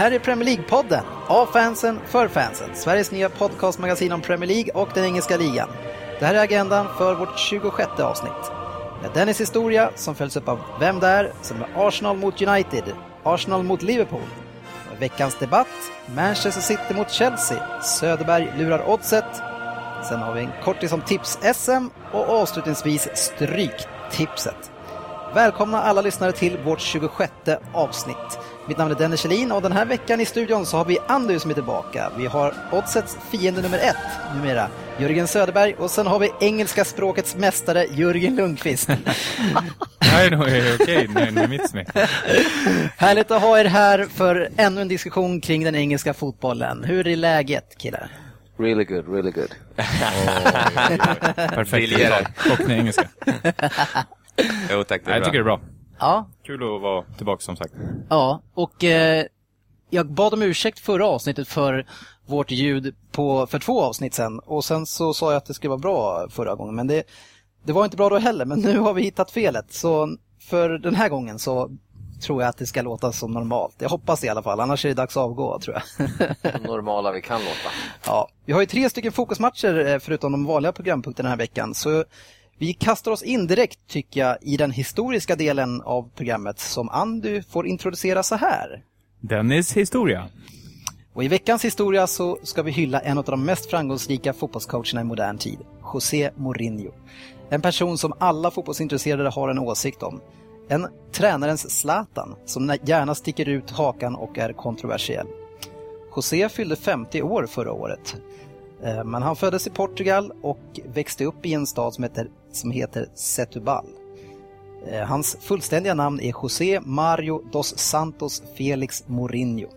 Här är Premier League-podden, av fansen, för fansen. Sveriges nya podcastmagasin om Premier League och den engelska ligan. Det här är agendan för vårt 26 avsnitt. Med Dennis historia som följs upp av Vem där? som är Arsenal mot United, Arsenal mot Liverpool. Och veckans debatt, Manchester City mot Chelsea, Söderberg lurar oddset. Sen har vi en kortis om tips-SM och avslutningsvis Stryktipset. Välkomna alla lyssnare till vårt 26 avsnitt. Mitt namn är Dennis Kjellin och den här veckan i studion så har vi Andy som är tillbaka. Vi har Oddsets fiende nummer ett numera, Jörgen Söderberg och sen har vi engelska språkets mästare Jörgen Lundqvist. Nej, no, okej, okay, nej, med mitt smeknamn. Härligt att ha er här för ännu en diskussion kring den engelska fotbollen. Hur är läget killar? Really good, really good. Perfekt uttal. Och engelska. Jo tack, det är Jag tycker det är bra. Ja, Kul att vara tillbaka som sagt. ja och eh, jag bad om ursäkt förra avsnittet för vårt ljud på, för två avsnitt sen och sen så sa jag att det skulle vara bra förra gången men det, det var inte bra då heller men nu har vi hittat felet så för den här gången så tror jag att det ska låta som normalt. Jag hoppas i alla fall, annars är det dags att avgå tror jag. Normala vi kan låta. Ja, vi har ju tre stycken fokusmatcher eh, förutom de vanliga programpunkterna den här veckan. Så vi kastar oss in direkt tycker jag i den historiska delen av programmet som Andy får introducera så här. Dennis historia. Och i veckans historia så ska vi hylla en av de mest framgångsrika fotbollscoacherna i modern tid, José Mourinho. En person som alla fotbollsintresserade har en åsikt om. En tränarens Zlatan som gärna sticker ut hakan och är kontroversiell. José fyllde 50 år förra året. Eh, Men han föddes i Portugal och växte upp i en stad som heter, som heter Setubal. Eh, hans fullständiga namn är José Mario dos Santos Felix Mourinho.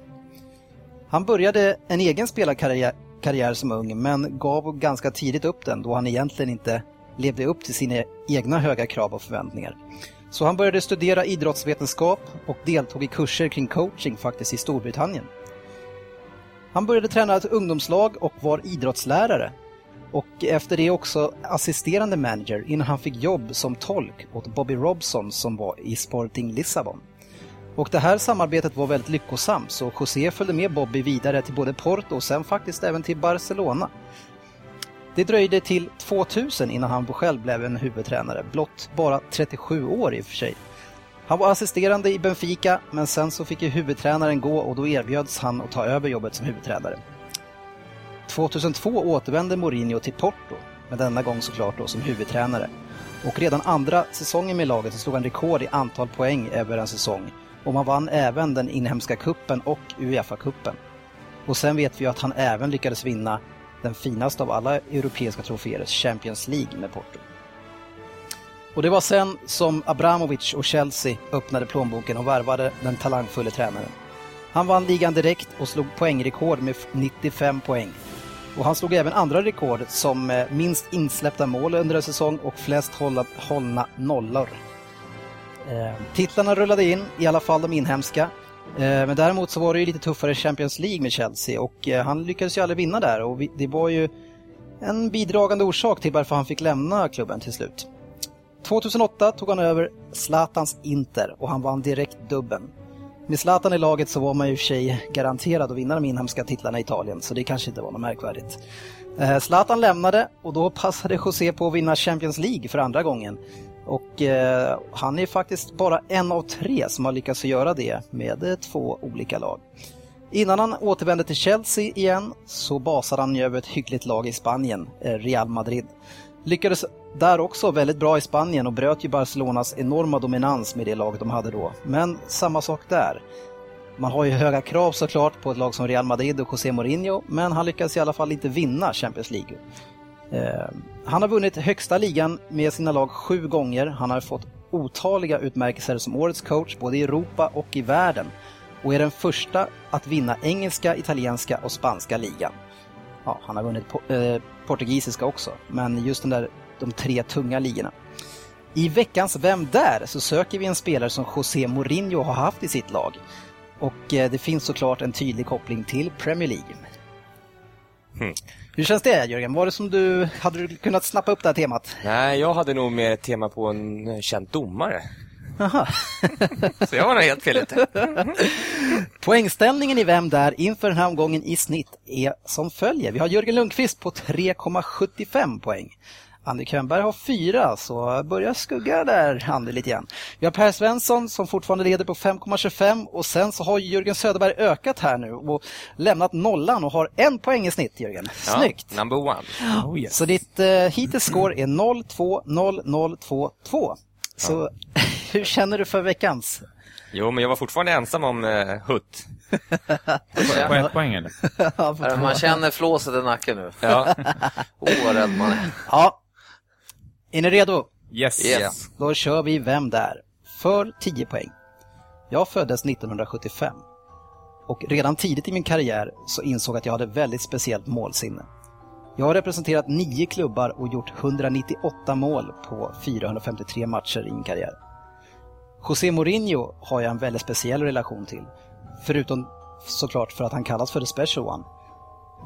Han började en egen spelarkarriär karriär som ung men gav ganska tidigt upp den då han egentligen inte levde upp till sina egna höga krav och förväntningar. Så han började studera idrottsvetenskap och deltog i kurser kring coaching faktiskt i Storbritannien. Han började träna ett ungdomslag och var idrottslärare. Och efter det också assisterande manager innan han fick jobb som tolk åt Bobby Robson som var i Sporting Lissabon. Och det här samarbetet var väldigt lyckosamt så José följde med Bobby vidare till både Porto och sen faktiskt även till Barcelona. Det dröjde till 2000 innan han själv blev en huvudtränare, blott bara 37 år i och för sig. Han var assisterande i Benfica, men sen så fick ju huvudtränaren gå och då erbjöds han att ta över jobbet som huvudtränare. 2002 återvände Mourinho till Porto, men denna gång såklart då som huvudtränare. Och redan andra säsongen med laget så slog han rekord i antal poäng över en säsong. Och man vann även den inhemska kuppen och Uefa-cupen. Och sen vet vi ju att han även lyckades vinna den finaste av alla europeiska troféer, Champions League med Porto. Och det var sen som Abramovic och Chelsea öppnade plånboken och värvade den talangfulle tränaren. Han vann ligan direkt och slog poängrekord med 95 poäng. Och han slog även andra rekord som eh, minst insläppta mål under en säsong och flest hålla, hållna nollor. Eh, titlarna rullade in, i alla fall de inhemska. Eh, men däremot så var det ju lite tuffare Champions League med Chelsea och eh, han lyckades ju aldrig vinna där och vi, det var ju en bidragande orsak till varför han fick lämna klubben till slut. 2008 tog han över Zlatans Inter och han vann direkt dubben. Med Zlatan i laget så var man ju sig garanterad att vinna de inhemska titlarna i Italien, så det kanske inte var något märkvärdigt. Eh, Zlatan lämnade och då passade José på att vinna Champions League för andra gången. Och eh, han är faktiskt bara en av tre som har lyckats göra det med eh, två olika lag. Innan han återvände till Chelsea igen så basade han ju över ett hyggligt lag i Spanien, eh, Real Madrid. Lyckades där också väldigt bra i Spanien och bröt ju Barcelonas enorma dominans med det laget de hade då. Men samma sak där. Man har ju höga krav såklart på ett lag som Real Madrid och José Mourinho, men han lyckades i alla fall inte vinna Champions League. Eh, han har vunnit högsta ligan med sina lag sju gånger. Han har fått otaliga utmärkelser som årets coach både i Europa och i världen och är den första att vinna engelska, italienska och spanska ligan. Ja, han har vunnit po eh, portugisiska också, men just den där, de tre tunga ligorna. I veckans Vem där? så söker vi en spelare som José Mourinho har haft i sitt lag. Och eh, det finns såklart en tydlig koppling till Premier League. Hmm. Hur känns det Jörgen? Var det som du, hade du kunnat snappa upp det här temat? Nej, jag hade nog mer ett tema på en känd domare. Aha. Så jag var nog helt fel ute. Poängställningen i Vem där inför den här omgången i snitt är som följer. Vi har Jörgen Lundqvist på 3,75 poäng. Andy Könberg har fyra, så börjar skugga där, Andy, lite grann. Vi har Per Svensson som fortfarande leder på 5,25 och sen så har Jörgen Söderberg ökat här nu och lämnat nollan och har en poäng i snitt, Jörgen. Snyggt! Ja, number one. Oh, yes. Så ditt eh, hittills score är 0-2-0-0-2-2. Så hur känner du för veckans? Jo, men jag var fortfarande ensam om uh, Hutt. På ett poäng eller? Ja. Man känner flåset i nacken nu. Ja. Åh, vad rädd man är. ja. Är ni redo? Yes. Yes. Då kör vi Vem där? För 10 poäng. Jag föddes 1975 och redan tidigt i min karriär så insåg jag att jag hade väldigt speciellt målsinne. Jag har representerat nio klubbar och gjort 198 mål på 453 matcher i min karriär. José Mourinho har jag en väldigt speciell relation till, förutom såklart för att han kallas för the special one.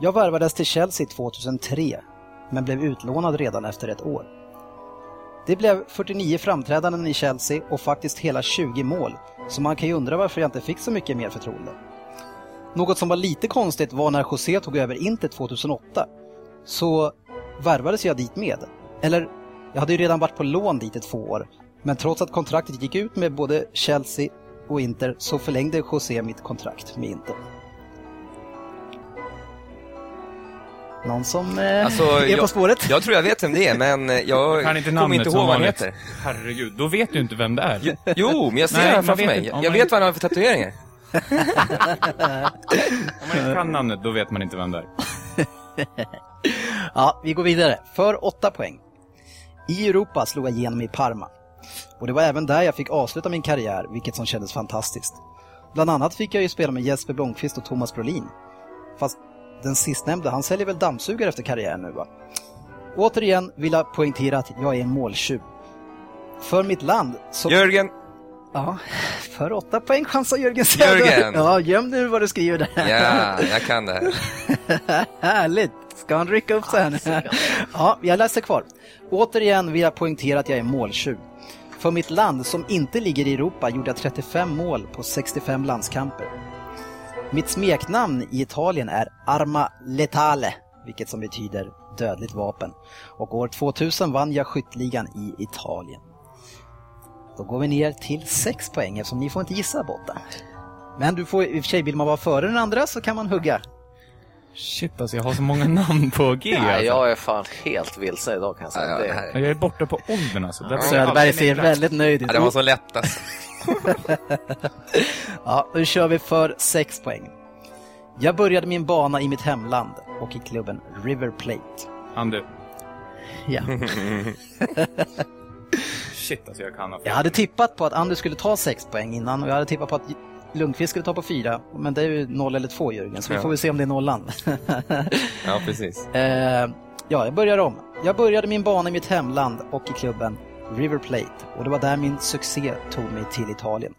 Jag värvades till Chelsea 2003, men blev utlånad redan efter ett år. Det blev 49 framträdanden i Chelsea och faktiskt hela 20 mål, så man kan ju undra varför jag inte fick så mycket mer förtroende. Något som var lite konstigt var när José tog över Inter 2008, så värvades jag dit med. Eller, jag hade ju redan varit på lån dit i två år, men trots att kontraktet gick ut med både Chelsea och Inter så förlängde José mitt kontrakt med Inter. Någon som eh, Alltså, är på jag- spåret? Jag tror jag vet vem det är, men eh, jag Kan inte kommer inte ihåg vad han heter. Herregud, då vet du inte vem det är. Jo, men jag ser honom framför vet mig. Jag man- vet vad han har för tatueringar. Om man inte kan namnet, då vet man inte vem det är. Ja, vi går vidare. För 8 poäng. I Europa slog jag igenom i Parma. Och det var även där jag fick avsluta min karriär, vilket som kändes fantastiskt. Bland annat fick jag ju spela med Jesper Blomqvist och Thomas Brolin. Fast den sistnämnda, han säljer väl dammsugare efter karriären nu va? Återigen vill jag poängtera att jag är en måltjuv. För mitt land så... Jörgen. Ja, för åtta poäng chansar Jörgen Söder. Jörgen. Ja, göm nu vad du skriver där. Ja, jag kan det här. Härligt! Ska han rycka upp sig här nu? Ja, jag läser kvar. Återigen vill jag poängtera att jag är måltjuv. För mitt land, som inte ligger i Europa, gjorde jag 35 mål på 65 landskamper. Mitt smeknamn i Italien är Arma Letale, vilket som betyder dödligt vapen. Och år 2000 vann jag skytteligan i Italien. Då går vi ner till 6 poäng eftersom ni får inte gissa botten. Men du får, i och för sig, vill man vara före den andra så kan man hugga. Shit alltså, jag har så många namn på G Nej, alltså. jag är fan helt vilsen idag kan jag säga. Ja, ja, här- Jag är borta på åldern alltså. Söderberg ser väldigt nöjd ut. Ja, det var så lätt alltså. Ja, då kör vi för 6 poäng. Jag började min bana i mitt hemland och i klubben River Plate. Ander. Ja. Shit alltså, jag kan ha Jag hade tippat på att Anders skulle ta 6 poäng innan och jag hade tippat på att Lundqvist skulle ta på 4. Men det är ju 0 eller 2 Jörgen, så vi Ja. får väl se om det är nollan. Ja, precis. Eh, ja, jag börjar om. Jag började min bana i mitt hemland och i klubben River Plate och det var där min succé tog mig till Italien.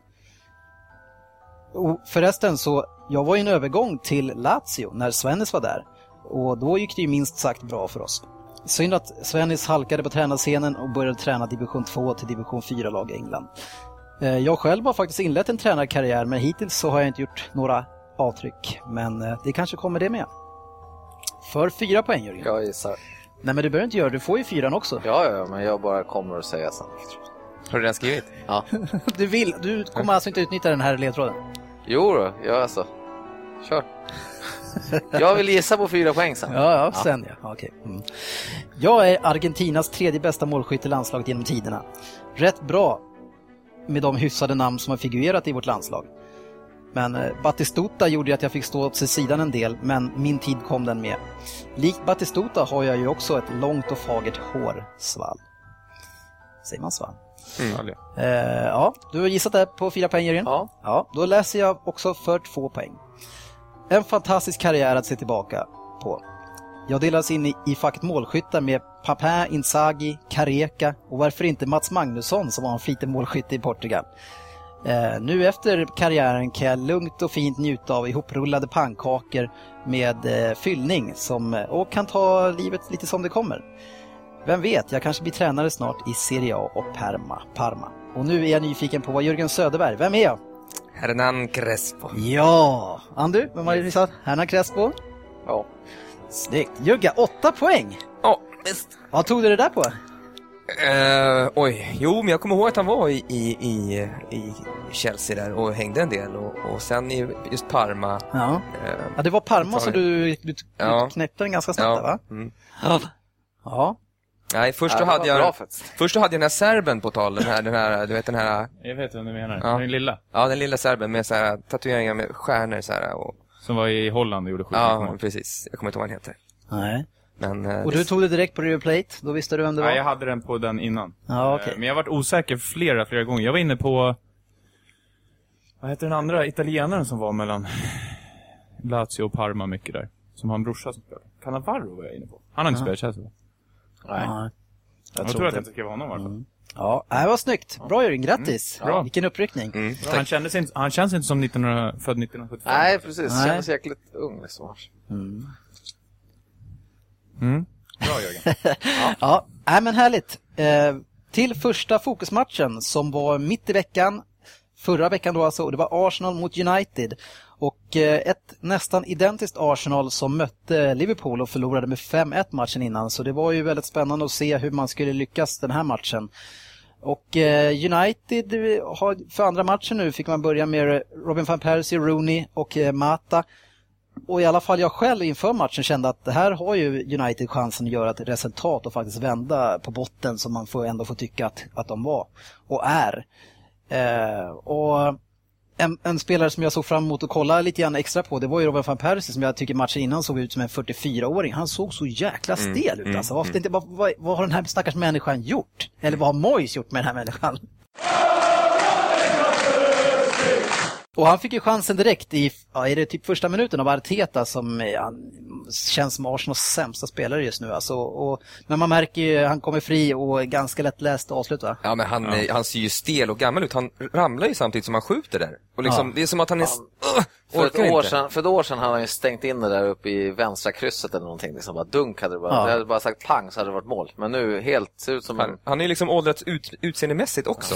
Och förresten så, jag var i en övergång till Lazio när Svennis var där och då gick det ju minst sagt bra för oss. Synd att Svennis halkade på tränarscenen och började träna division 2 till division 4-lag i England. Eh, jag själv har faktiskt inlett en tränarkarriär men hittills så har jag inte gjort några avtryck. Men eh, det kanske kommer det med. För fyra poäng Jörgen. jag gissar. Nej men du behöver inte göra det, du får ju fyran också. Ja, ja, men jag bara kommer att säga sen. Har du redan skrivit? Ja. Du vill, du kommer alltså inte utnyttja den här ledtråden? Jo då, ja alltså. Kör. Jag vill gissa på fyra poäng sen. Ja, ja, sen ja. ja okej. Mm. Jag är Argentinas tredje bästa målskytt i landslaget genom tiderna. Rätt bra med de hyfsade namn som har figurerat i vårt landslag. Men eh, Batistuta gjorde att jag fick stå åt sig sidan en del, men min tid kom den med. Likt Batistuta har jag ju också ett långt och fagert hårsvall. Säger man svall? Italien. Eh, ja, du har gissat det på fyra poäng Jörgen. Ja. Ja, då läser jag också för två poäng. En fantastisk karriär att se tillbaka på. Jag delades in i, i facket målskyttar med Papin, Inzaghi, Careca och varför inte Mats Magnusson som var en flitig målskytt i Portugal. Eh, nu efter karriären kan jag lugnt och fint njuta av ihoprullade pannkakor med eh, fyllning som, och kan ta livet lite som det kommer. Vem vet, jag kanske blir tränare snart i Serie A och Parma. Parma. Och nu är jag nyfiken på vad Jörgen Söderberg, vem är jag? Hernan Crespo. Ja! Andu, vem har du gissat? Hernan Crespo? Ja. Snyggt! Jugga, åtta poäng! Ja, visst. Vad tog du det där på? Eh, oj, jo men jag kommer ihåg att han var i, i, i, i Chelsea där och hängde en del och, och sen i just Parma. Ja, Eh, ja det var Parma som du, du, Ja. knäppte den ganska snabbt där, va? Mm. Ja. Ja. Nej, först Ja, då hade jag, först då hade jag den här serben på tal, den här, den här, du vet den här, Jag vet vad du menar. Ja. Den lilla. ja den lilla serben med så här tatueringar med stjärnor så här och, Som var i Holland och gjorde sjukt ja mål. precis, jag kommer inte ihåg vad han heter. Nej. Men, eh, Och du tog det direkt på River Plate, då visste du vem det var? Nej, jag hade den på den innan. Ja, okej. Eh, Men jag har varit osäker flera, flera gånger. Jag var inne på... Vad heter den andra italienaren som var mellan Lazio och Parma mycket där? Som har en brorsa som spelar. Cannavaro var jag inne på. Han har inte spelat Chelsea va? Nej. Ja. Jag, tror tror att jag inte skrev honom i alla fall. Ja, det var snyggt. Bra Jörgen, grattis! Bra. Vilken uppryckning. mm, Han, kändes inte, han känns inte som 1900, född 1975. Nej, precis. Nej. Kändes jäkligt ung liksom. Mm. Bra Jörgen. Ja, nej men härligt. Eh, till första fokusmatchen som var mitt i veckan, förra veckan då alltså, och det var Arsenal mot United. Och eh, ett nästan identiskt Arsenal som mötte Liverpool och förlorade med 5-1 matchen innan. Så det var ju väldigt spännande att se hur man skulle lyckas den här matchen. Och eh, United eh, har för andra matchen nu fick man börja med Robin van Persie, Rooney och eh, Mata. Och i alla fall jag själv inför matchen kände att det här har ju United chansen att göra ett resultat och faktiskt vända på botten som man får ändå får tycka att, att de var och är. Eh, och en, en spelare som jag såg fram emot att kolla lite grann extra på det var ju Robin van Persie som jag tycker matchen innan såg ut som en 44-åring. Han såg så jäkla stel ut alltså. Varför inte, vad, vad, vad har den här stackars människan gjort? Eller vad har Moyes gjort med den här människan? Och han fick ju chansen direkt i, ja, är det typ första minuten av Arteta som eh, han känns som Arsenals sämsta spelare just nu alltså. Och, men man märker ju, han kommer fri och ganska lättläst avslut va? Ja men han, eh, han ser ju stel och gammal ut, han ramlar ju samtidigt som han skjuter där. Och liksom, Ja. det är som att han är... s- För ett, år inte. sedan, för ett år sedan hade han ju stängt in det där uppe i vänstra krysset eller någonting. Liksom bara dunk hade det bara. Ja. Det hade bara sagt pang så hade det varit mål. Men nu helt, ser ut som en... Han, han är ju liksom åldrats ut, utseendemässigt också.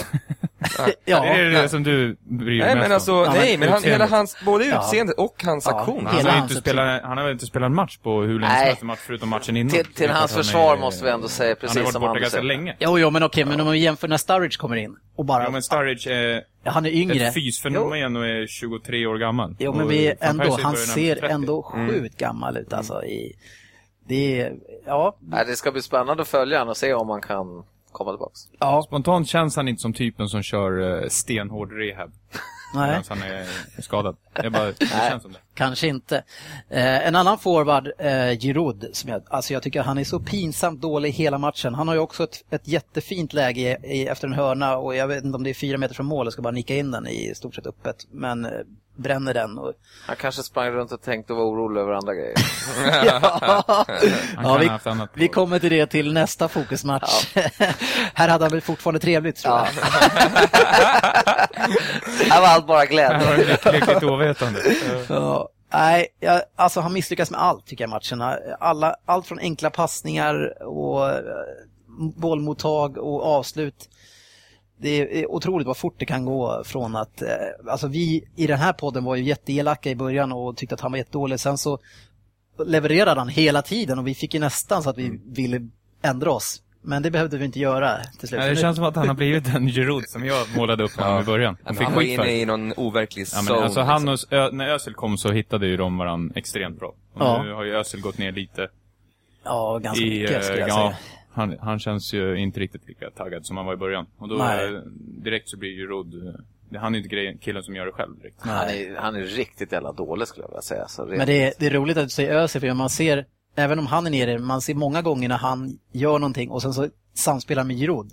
Ja, det är det som du bryr dig nej mest men alltså, om. Ja, nej men han, hela hans, både Ja. utseendet och hans Ja, aktion. Han har, inte spelat, han har väl inte spelat en match på hur länge som helst, match förutom matchen innan. Till, Det till hans han försvar är- måste vi ändå säga Han precis har varit som borta ganska länge. Jo, jo, men okej, men om man jämför när Sturridge kommer in och bara, Ja, men Sturridge är ja, han är yngre. ett fysfenomen och är 23 år gammal. Jo, men vi ändå, han ser 30. ändå sjukt gammal ut alltså. I, det är, ja, Nej, det ska bli spännande att följa honom och se om man kan komma tillbaks. ja, Spontant känns han inte som typen som kör eh, stenhård rehab. Nej. Medan han är skadad. Är bara, det känns som det. Kanske inte. Eh, en annan forward, eh, Giroud, som jag, alltså jag tycker han är så pinsamt dålig hela matchen. Han har ju också ett, ett jättefint läge i, efter en hörna och jag vet inte om det är fyra meter från mål och ska bara nicka in den i stort sett öppet. Men eh, bränner den. Och, Han kanske sprang runt och tänkte och var orolig över andra grejer. ja, ja, vi, vi kommer till det till nästa fokusmatch. Här hade han väl fortfarande trevligt tror jag. Här var allt bara glädje. lyckligt ovetande. Ja, nej, jag, alltså han misslyckas med allt tycker jag matcherna. Alla, allt från enkla passningar och eh, bollmottag och avslut. Det är otroligt vad fort det kan gå från att, eh, alltså vi i den här podden var ju jätteelaka i början och tyckte att han var jättedålig. Sen så levererade han hela tiden och vi fick ju nästan så att vi ville ändra oss. Men det behövde vi inte göra till slut. Nej, det känns som att han har blivit den Giroud som jag målade upp honom i början. Han fick Han var inne i någon overklig Ja, men alltså han liksom. och, när Özil kom så hittade ju de varandra extremt bra. Och Ja. Nu har ju Özil gått ner lite Ja, ganska i... mycket eh, skulle jag ja, säga. Han, han känns ju inte riktigt lika taggad som han var i början. Och då Nej. eh, direkt så blir Giroud... eh, det- Han är ju inte grejen, killen som gör det själv direkt. Han är, han är riktigt jävla dålig skulle jag vilja säga. Så Men det är, det är roligt att du säger Özil, för man ser, även om han är nere, man ser många gånger när han gör någonting och sen så samspelar med Giroud.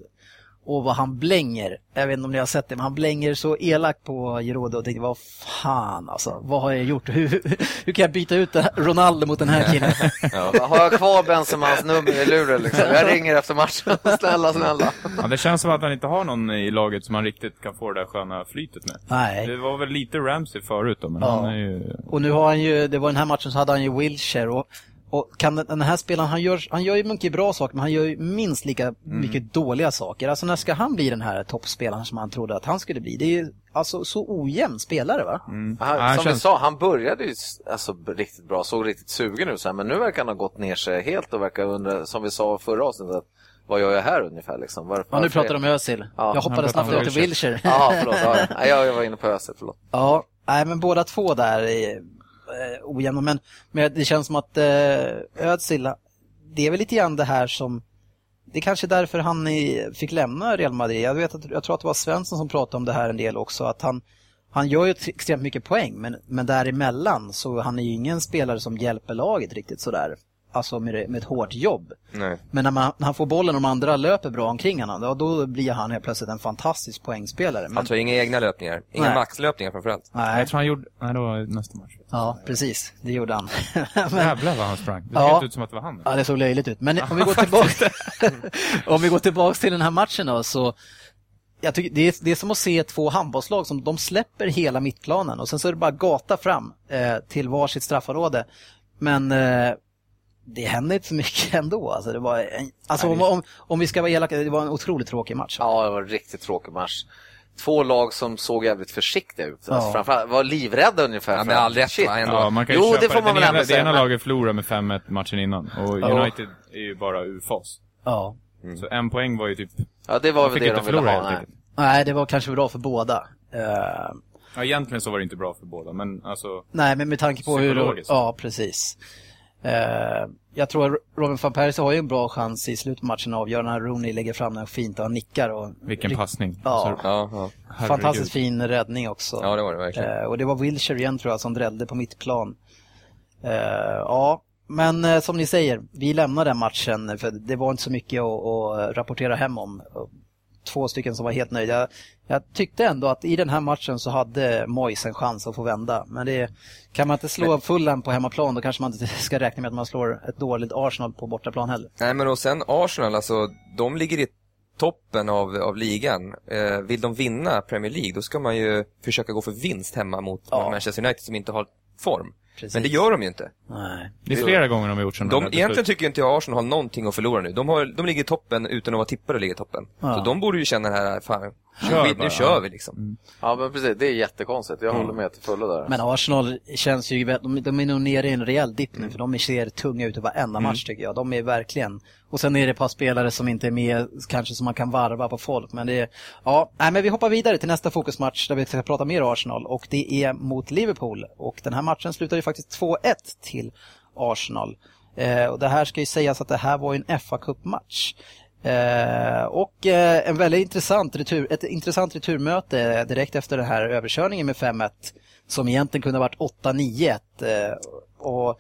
Och vad han blänger. Jag vet inte om ni har sett det, men han blänger så elakt på Giroud och tänkte vad fan alltså, vad har jag gjort? Hur, hur kan jag byta ut Ronaldo mot den här killen? Har jag kvar Benzemans nummer i luren liksom? Jag ringer efter matchen. snälla, snälla. Ja, det känns som att han inte har någon i laget som han riktigt kan få det där sköna flytet med. Nej. Det var väl lite Ramsey förut då, men Ja. han är ju... Och nu har han ju, det var den här matchen så hade han ju Wilshire och, och kan den- här spelaren, han gör, han gör ju mycket bra saker men han gör ju minst lika mycket dåliga saker. Alltså när ska han bli den här toppspelaren som han trodde att han skulle bli? Det är ju alltså så ojämn spelare va? Han, Ja, han som känns- vi sa, han började ju alltså, riktigt bra, såg riktigt sugen ut, så här, men nu verkar han ha gått ner sig helt och verkar undra, som vi sa förra avsnittet, att, vad gör jag här ungefär liksom? Varför, Ja, nu pratar de om Özil. Ja, jag hoppade han snabbt ut till. Wilshire. Ja, förlåt. Ja, ja. jag, jag var inne på Özil, förlåt. Ja, nej men båda två där är eh, ojämna. Men, men det känns som att eh, Özil, det är väl lite grann det här som det är kanske därför han i, fick lämna Real Madrid. Jag, vet att, jag tror att det var Svensson som pratade om det här en del också. Att han, han gör ju extremt mycket poäng, men, men däremellan så han är ju ingen spelare som hjälper laget riktigt sådär. Alltså med, med ett hårt jobb. Nej. Men när, man, när han får bollen och de andra löper bra omkring honom, då, då blir han helt plötsligt en fantastisk poängspelare. Men, Han tar inga egna löpningar. Inga Nej. maxlöpningar framförallt. nej, Jag tror han gjorde... Nej, det var nästa match. ja, precis. Det gjorde han. men, Jävlar vad han sprang. Det såg Ja. ut som att det var han. Ja, det såg löjligt ut. Men om vi går tillbaka, om vi går tillbaka till den här matchen då, så jag tycker det, är, det är som att se två handbollslag som de släpper hela mittplanen och sen så är det bara gata fram eh, till varsitt straffområde. Men eh, det hände inte så mycket ändå. Alltså, det var en, alltså om, om, om vi ska vara elaka, det var en otroligt tråkig match. Ja, det var en riktigt tråkig match. Två lag som såg jävligt försiktiga ut. Alltså, Ja. Framförallt var livrädda ungefär. Ja, men all rätt shit. va, ändå. Ja, man kan Jo, det får man väl ändå ena, Det säga, ena laget förlorade med 5-1 matchen innan och Ja. United är ju bara ur fas. Ja. Så en poäng var ju typ... Ja, det var väl det inte de ville ha. Nej. det var kanske bra för båda. Eh, Ja, egentligen så var det inte bra för båda, men alltså... Nej, men med tanke på hur... Ja, precis. Eh, jag tror att Robin van Persie har ju en bra chans i slutet på matchen att avgöra när Rooney lägger fram den fint och han nickar. Och, Vilken passning. Ja. Alltså, Ja, ja. Fantastiskt fin räddning också. ja, det var det verkligen. Eh, och det var Wilshire igen tror jag som drällde på mittplan. Eh, ja, men som ni säger, vi lämnar den matchen för det var inte så mycket att rapportera hem om. Två stycken som var helt nöjda. Jag, tyckte ändå att i den här matchen så hade Moyes en chans att få vända. Men det kan man inte slå Fulham på hemmaplan då kanske man inte ska räkna med att man slår ett dåligt Arsenal på bortaplan heller. Nej, men och sen Arsenal, alltså, de ligger i toppen av, av ligan. Eh, vill de vinna Premier League, då ska man ju försöka gå för vinst hemma mot Ja. Manchester United som inte har form. Precis. Men det gör de ju inte. Nej. Det är flera gånger de har gjort sådana De, här egentligen beslut. tycker inte jag Arsenal har någonting att förlora nu. De, har, de ligger i toppen utan att vara tippade att ligga i toppen. Ja. Så de borde ju känna det här, fan, Kör bara, nu kör vi liksom. Mm. Ja, men precis. Det är jättekonstigt. Jag håller med till fullo där. Men Arsenal känns ju, de, de är nog nere i en rejäl dipp nu för de ser tunga ut i varenda match tycker jag. De är verkligen, och sen är det ett par spelare som inte är med, kanske som man kan varva på folk. Men det är, ja, nej men vi hoppar vidare till nästa fokusmatch där vi ska prata mer Arsenal och det är mot Liverpool. Och den här matchen slutade ju faktiskt 2-1 till Arsenal. Eh, och det här ska ju sägas att det här var ju en fa Cup-match. Eh, och eh, en väldigt intressant retur, ett intressant returmöte direkt efter den här överkörningen med 5-1 som egentligen kunde ha varit 8-9-1. Eh, och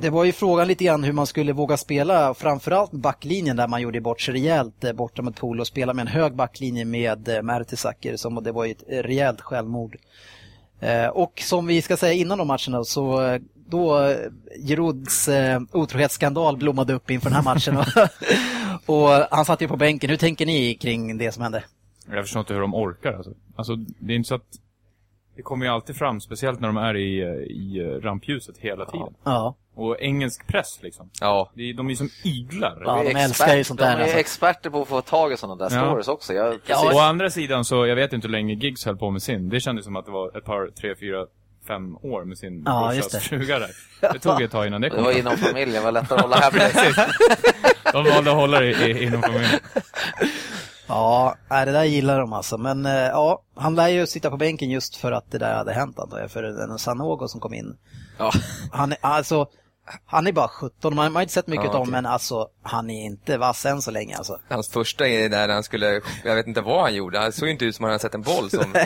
det var ju frågan lite grann hur man skulle våga spela, framförallt backlinjen där man gjorde bort sig rejält eh, borta mot Pool och spela med en hög backlinje med eh, Mertesacker som det var ju ett rejält självmord. Eh, och som vi ska säga innan de matcherna så då eh, Girouds eh, otrohetsskandal blommade upp inför den här matchen och, och han satt ju på bänken. Hur tänker ni kring det som hände? Jag förstår inte hur de orkar alltså. Alltså, det är inte så att... Det kommer ju alltid fram, speciellt när de är i, eh, i eh, rampljuset hela tiden. Ja, Och engelsk press liksom. Ja, är, de är ju som iglar. Ja, de är älskar ju sånt där, De är alltså. experter på att få tag i sådana där Ja. stories också. Jag, Ja. Å andra sidan så, jag vet inte hur länge Giggs höll på med sin. Det kändes som att det var ett par, tre, fyra, fem år med sin Ja, brorsas det. fruga där. Det tog ett tag innan det det kom var fram. inom familjen, det var lättare att hålla hemligt. De valde att hålla det i- inom familjen. Ja, det där gillar de alltså. Men eh, ja, han lär ju sitta på bänken just för att det där hade hänt antar jag. För den Sanogo som kom in. Ja. Han är, alltså, han är bara 17, man man har inte sett mycket Ja, av okej. men alltså, han är inte vass än så länge alltså. hans första är där han skulle, jag vet inte vad han gjorde, han såg ju inte ut som att han hade sett en boll som,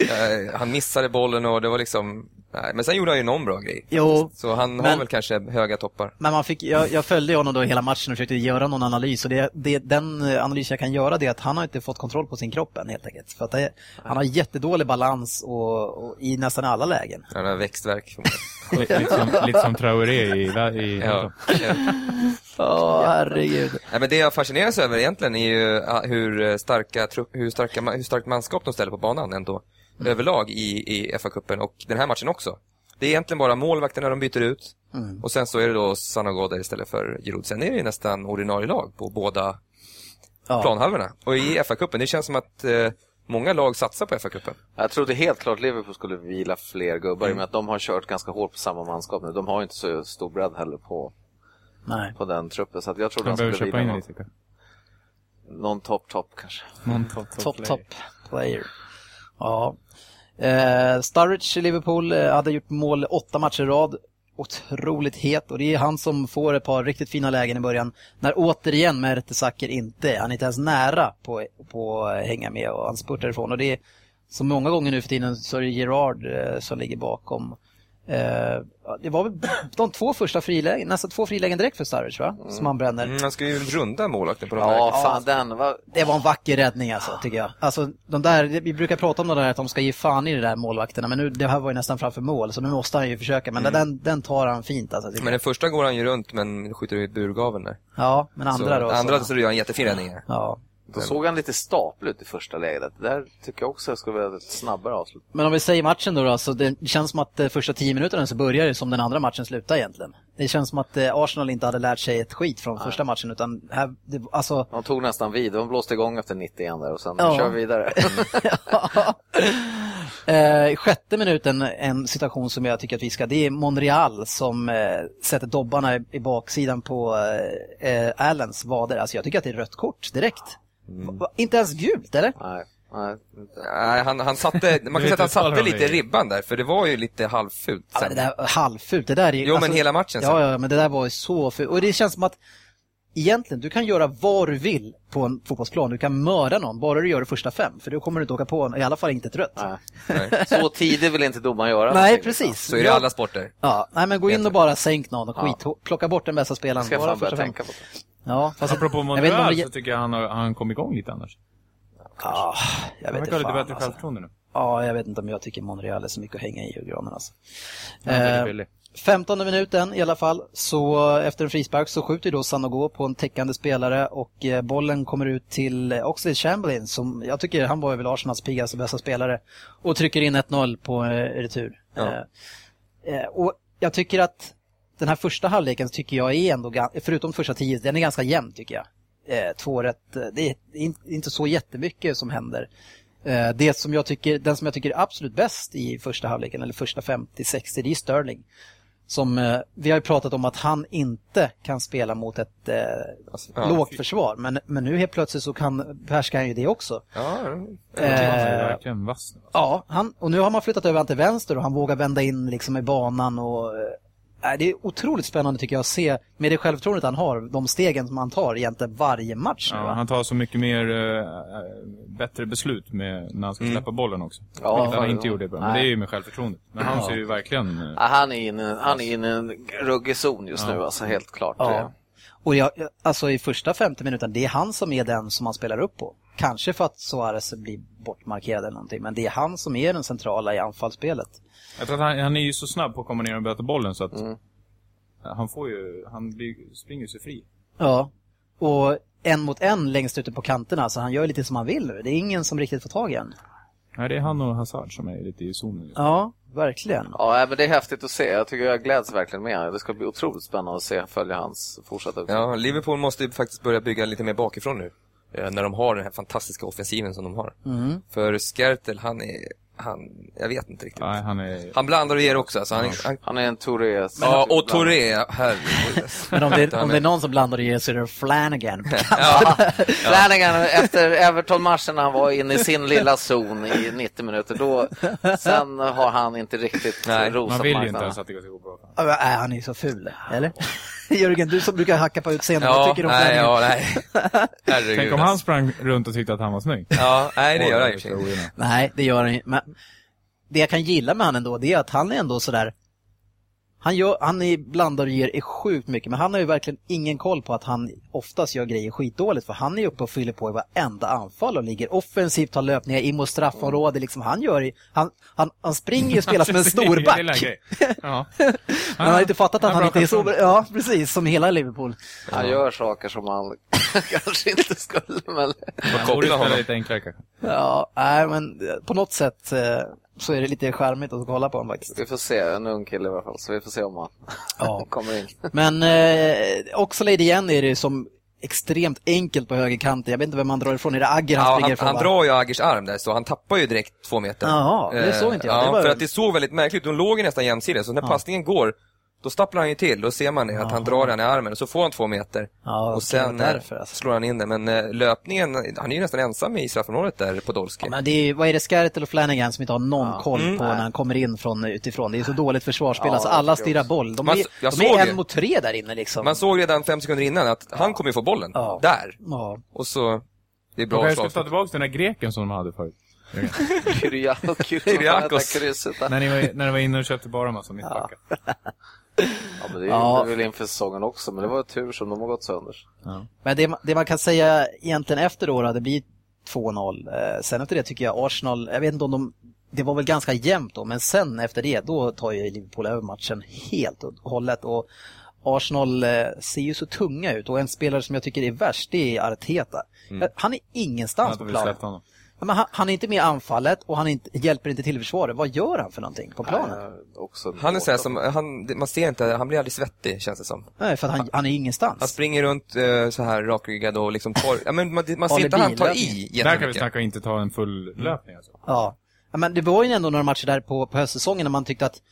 Eh, han missade bollen och det var liksom, Nej, men sen gjorde han ju någon bra grej. Jo, Så han har men- väl kanske höga toppar. Men man fick, jag, jag följde honom då hela matchen och försökte göra någon analys och det, det, den eh, analys jag kan göra det är att han har inte fått kontroll på sin kropp än helt enkelt. För att det, han har jättedålig balans och, och i nästan alla lägen. Han har växtverk. Lite, som, lite som Traoré i... i ja. ja. Åh, herregud. Nej, men det jag fascineras över egentligen är ju ah, hur starka, hur starka, hur starkt manskap de ställer på banan ändå. Överlag i, i FA-cupen och den här matchen också. Det är egentligen bara målvakterna de byter ut. Och sen så är det då Sanogoda istället för Giroud. Sen är det ju nästan ordinarie lag på båda Ja. planhalvorna. Och i FA-cupen, det känns som att eh, många lag satsar på FA-cupen. Jag trodde helt klart Liverpool skulle vila fler gubbar i och med att de har kört ganska hårt på samma manskap nu. De har ju inte så stor bredd heller på, Nej. på den truppen. Så att jag trodde de skulle vila någon, lite. någon topp-topp kanske. Någon top, top, Top, player. top player. Ja. Eh, Sturridge i Liverpool eh, hade gjort mål åtta matcher i rad. Otroligt het och det är han som får ett par riktigt fina lägen i början. När återigen Mertesacker inte, han är inte ens nära på, på att hänga med och han spurtar ifrån. Och det är så många gånger nu för tiden så är det Gerard eh, som ligger bakom. Eh, ja, det var väl de två första frilägen, nästan två frilägen direkt för Sturridge va? Som han bränner. Mm, man ska ju runda målvakten på de här. Ja, fan den var... Det var en vacker räddning alltså, tycker jag. Alltså, de där, vi brukar prata om det där att de ska ge fan i det där målvakterna, men nu, det här var ju nästan framför mål, så nu måste han ju försöka. Men den, den tar han fint alltså. Men den första går han ju runt men skjuter ut burgaveln där. Ja, men andra så, då? Andra så, så gör han jättefin räddning. Ja. Då såg han lite staplig ut i första läget. Det där tycker jag också skulle vara ett snabbare avslut. Men om vi säger matchen då, då så det känns som att eh, första tio minuterna så börjar det som den andra matchen slutar egentligen. Det känns som att eh, Arsenal inte hade lärt sig ett skit från första matchen, utan här, det, alltså De tog nästan vid. De blåste igång efter 90 igen där och sen Ja. kör vi vidare. Eh, I sjätte minuten en situation som jag tycker att vi ska, det är Monreal som eh, sätter dobbarna i, i baksidan på eh, eh, Allens vader. Alltså jag tycker att det är rött kort direkt. Va- Inte ens gult, eller? nej, nej. han, han satte, man kan säga att han satte lite ribban där, för det var ju lite halvfult. Ja, sen. men det där halvfult, det där är ju... Jo, men hela matchen sen. Ja, ja, men det där var ju så fult. Och det känns som att egentligen, du kan göra vad du vill på en fotbollsplan. Du kan mörda någon, bara du gör det första fem. För då kommer du inte åka på, i alla fall inte ett rött. Nej. Så tidigt vill inte domaren göra Nej, precis. Så är det i Ja. alla sporter. Ja, nej men gå in och bara sänk någon och skit. Plocka bort den bästa spelaren. Ska jag Bara fan börja tänka på det. Ja, fast Apropå jag Monreal det- så tycker jag han, har, han kom igång lite annars. Ja, jag Han vet verkar inte ha lite bättre alltså. självförtroende nu. Ja, jag vet inte om jag tycker Monreal är så mycket att hänga i julgranen alltså. Han Eh, billig. 15 minuten i alla fall, så efter en frispark så skjuter då Sanogo på en täckande spelare och eh, bollen kommer ut till eh, Oxlade Chamberlain som jag tycker han var väl Arsenals piggaste bästa spelare och trycker in 1-0 på eh, retur. Ja. Eh, eh, och jag tycker att den här första halvleken tycker jag är ändå, förutom första tio, den är ganska jämn tycker jag. Eh, två rätt, eh, det är in- inte så jättemycket som händer. Eh, Det som jag tycker, den som jag tycker är absolut bäst i första halvleken, eller första 50-60, det är Sterling. Som, eh, vi har ju pratat om att han inte kan spela mot ett eh, ja. lågt försvar, men, men nu helt plötsligt så kan, behärskar han ju det också. Ja, Han är Eh, verkligen vass nu. Ja, han, och nu har man flyttat över han till vänster och han vågar vända in liksom i banan och det är otroligt spännande tycker jag att se med det självförtroendet han har, de stegen som han tar egentligen varje match nu. Ja, va? han tar så mycket mer äh, bättre beslut med, när han ska släppa bollen också. Ja, Vilket han ja. inte gjorde bra. Men Nej. det är ju med självförtroendet. Men han ser ju verkligen... eh, Ja, han är inne, han är inne i en ruggig zon just nu, alltså helt klart. Ja. Och jag, alltså i första 50 minuten, det är han som är den som man spelar upp på. Kanske för att Suarez blir bortmarkerad eller någonting, men det är han som är den centrala i anfallsspelet. Jag tror att han, han är ju så snabb på att komma ner och böta bollen så att Mm. han får ju, han blir, springer sig fri. Ja, och en mot en längst ute på kanterna, så han gör lite som han vill nu. Det är ingen som riktigt får tag i en. Nej, det är han och Hazard som är lite i zonen. nu. Ja, verkligen. Ja, men det är häftigt att se. Jag tycker jag gläds verkligen med honom. Det ska bli otroligt spännande att se, följa hans fortsatta utveckling. Ja, Liverpool måste ju faktiskt börja bygga lite mer bakifrån nu. Eh, När de har den här fantastiska offensiven som de har. Mm. För Skertel, han är, han, jag vet inte riktigt. Nej, han är... Han blandar och ger också. Alltså han, han, Han är en Touré. ja, och Touré, herregud. Men om det, om det är någon som blandar och ger så är det Flanagan. Ja, Flanagan efter Everton-matchen när han var inne i sin lilla zon i 90 minuter, då, sen har han inte riktigt Nej, rosat Man vill ju inte ens att det ska gå bra. Ja, äh, han är så ful, eller? Jörgen, du som brukar hacka på utseendet, vad ja tycker du om nej, ja, nej. Herregud. Tänk om han sprang runt och tyckte att han var snygg. Ja, nej det gör han vad inte. Nej, det gör han ju. Det jag kan gilla med han ändå, det är att han är ändå sådär han, gör, han är blandar och ger är sjukt mycket, men han har ju verkligen ingen koll på att han oftast gör grejer skitdåligt, för han är uppe och fyller på i varenda anfall och ligger offensivt, tar löpningar in mot straffområde. Liksom, han, gör, han, han, han springer och spelar som en storback. Ja. Men han har inte fattat att han bra inte är så... självförtroende. Ja, precis, som hela Liverpool. Han gör saker som han kanske inte skulle, men... Borde Koppla honom. lite enklare kanske. Ja, nej, men på något sätt eh, så är det lite charmigt att kolla på honom faktiskt. Vi får se, en ung kille i alla fall, så vi får se om han Ja. kommer in. Men eh, Oxlade igen är det som extremt enkelt på högerkanten. Jag vet inte vem man drar ifrån. Är det Agger han Ja, springer han, ifrån? han va? drar ju Agers arm där, så han tappar ju direkt två meter. Jaha, det Eh, såg inte jag. Ja, Det var- för att det såg väldigt märkligt ut. De låg ju nästan jämsides, så när passningen går, då stapplar han ju till. Då ser man det, att han drar den i armen och så får han två meter. Ja, och sen därför, alltså. slår han in den. Men eh, löpningen, han är ju nästan ensam i straffområdet där, Podolski. Ja, men det är, vad är det, Skertel och Flanagan som inte har någon koll Mm. på när han kommer in från utifrån. Det är så dåligt försvarsspel. Ja, alltså, alla stirrar boll. De Man- är, de är en mot tre där inne liksom. Man såg redan fem sekunder innan att han kommer ju få bollen. Ja. Där. Ja. Och så, det är De bra kanske ska ta tillbaka den där greken som de hade förut. Kyriakos. När, ni var, när de var inne och köpte bara massa mittbackar. Ja, men det är Ja. väl inför säsongen också, men det var tur som de har gått sönder. Men det, det man kan säga egentligen efter då, då det blir 2-0. Eh, sen efter det tycker jag Arsenal, jag vet inte om de det var väl ganska jämnt då, men sen efter det, då tar ju Liverpool över matchen helt och hållet. Och Arsenal eh, ser ju så tunga ut och en spelare som jag tycker är värst, det är Arteta. Mm. Han är ingenstans på planen. Men han, han är inte med i anfallet och han inte, hjälper inte till i försvaret. Vad gör han för någonting på planen? Också Han är så här som, han, man ser inte, han blir aldrig svettig känns det som. Nej, för att han, han är ingenstans. Han springer runt eh, så här rakryggad och liksom tar, ja men man, man ser inte han tar i Där kan vi snacka inte ta en full löpning alltså. Ja. ja, men det var ju ändå några matcher där på, på höstsäsongen när man tyckte att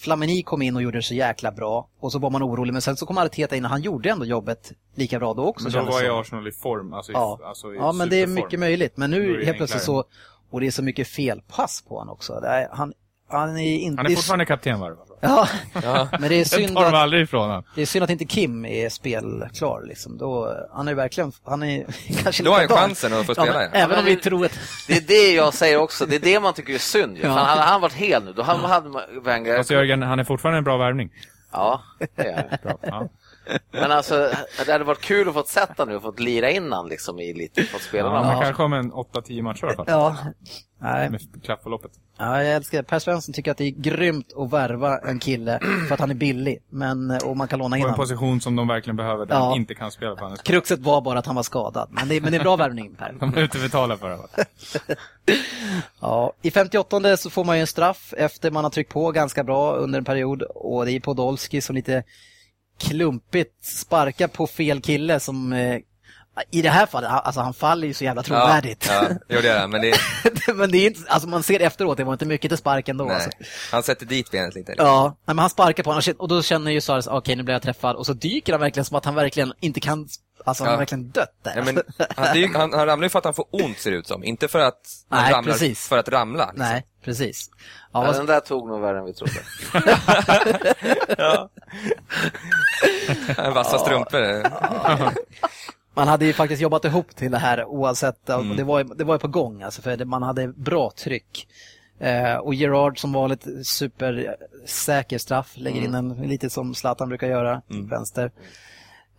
Flamini kom in och gjorde det så jäkla bra och så var man orolig men sen så kom Arteta in och han gjorde ändå jobbet lika bra då också Men då var ju. Arsenal i form. Alltså i, Ja, alltså i ja men det är mycket möjligt. Men nu helt plötsligt så, och det är så mycket felpass på honom också. Han, han är inte... Han är fortfarande kapten va? Ja, men det är synd tar att, aldrig ifrån honom. det är synd att inte Kim är spelklar liksom. Då, han är verkligen, han är kanske Då har han chansen att få Ja, spela, ja. Även om vi det- tror att... Det är det jag säger också, det är det man tycker är synd ju. Ja. Hade han varit hel nu, då hade, man- Wenger... Alltså Jörgen, han är fortfarande en bra värvning. Ja, det är. Bra. Ja. Men alltså, det hade varit kul att få sätta nu och fått lira innan liksom i lite, fått spela Ja, matcher. kanske om en 8-10 matcher i alla fall. Ja. Nej, Med klafförloppet. Ja, jag älskar det. Per Svensson tycker att det är grymt att värva en kille för att han är billig. Men, och man kan låna in På en honom. position som de verkligen behöver, där Ja. han inte kan spela på hennes Kruxet var bara att han var skadad. Men det, men det är en bra värvning Per. De är ute och betalar för det. Ja, I 58 så får man ju en straff efter man har tryckt på ganska bra under en period. Och det är Podolski som lite klumpigt sparkar på fel kille som eh, i det här fallet, alltså han faller ju så jävla trovärdigt. Ja, ja, gjorde jag det. Men det, men det är inte, alltså man ser efteråt, det var inte mycket till sparken då. nej. Alltså. Han sätter dit benet lite. Ja, nej, men han sparkar på honom och då känner ju Suarez, okej nu blir jag träffad. Och så dyker han verkligen som att han verkligen inte kan, alltså han Ja. har verkligen dött där. Ja, men, han, det ju- han, han ramlar ju för att han får ont ser det ut som. Inte för att han Nej, ramlar precis. för att ramla. Liksom. Nej, precis. Ja, Ja, den där tog nog värre än vi trodde. Vassa strumpor. Man hade ju faktiskt jobbat ihop till det här oavsett, Mm. och det, var, det var ju på gång alltså, för det, man hade bra tryck. Eh, och Gerard som vanligt supersäker straff, lägger Mm. in en lite som Zlatan brukar göra, till vänster.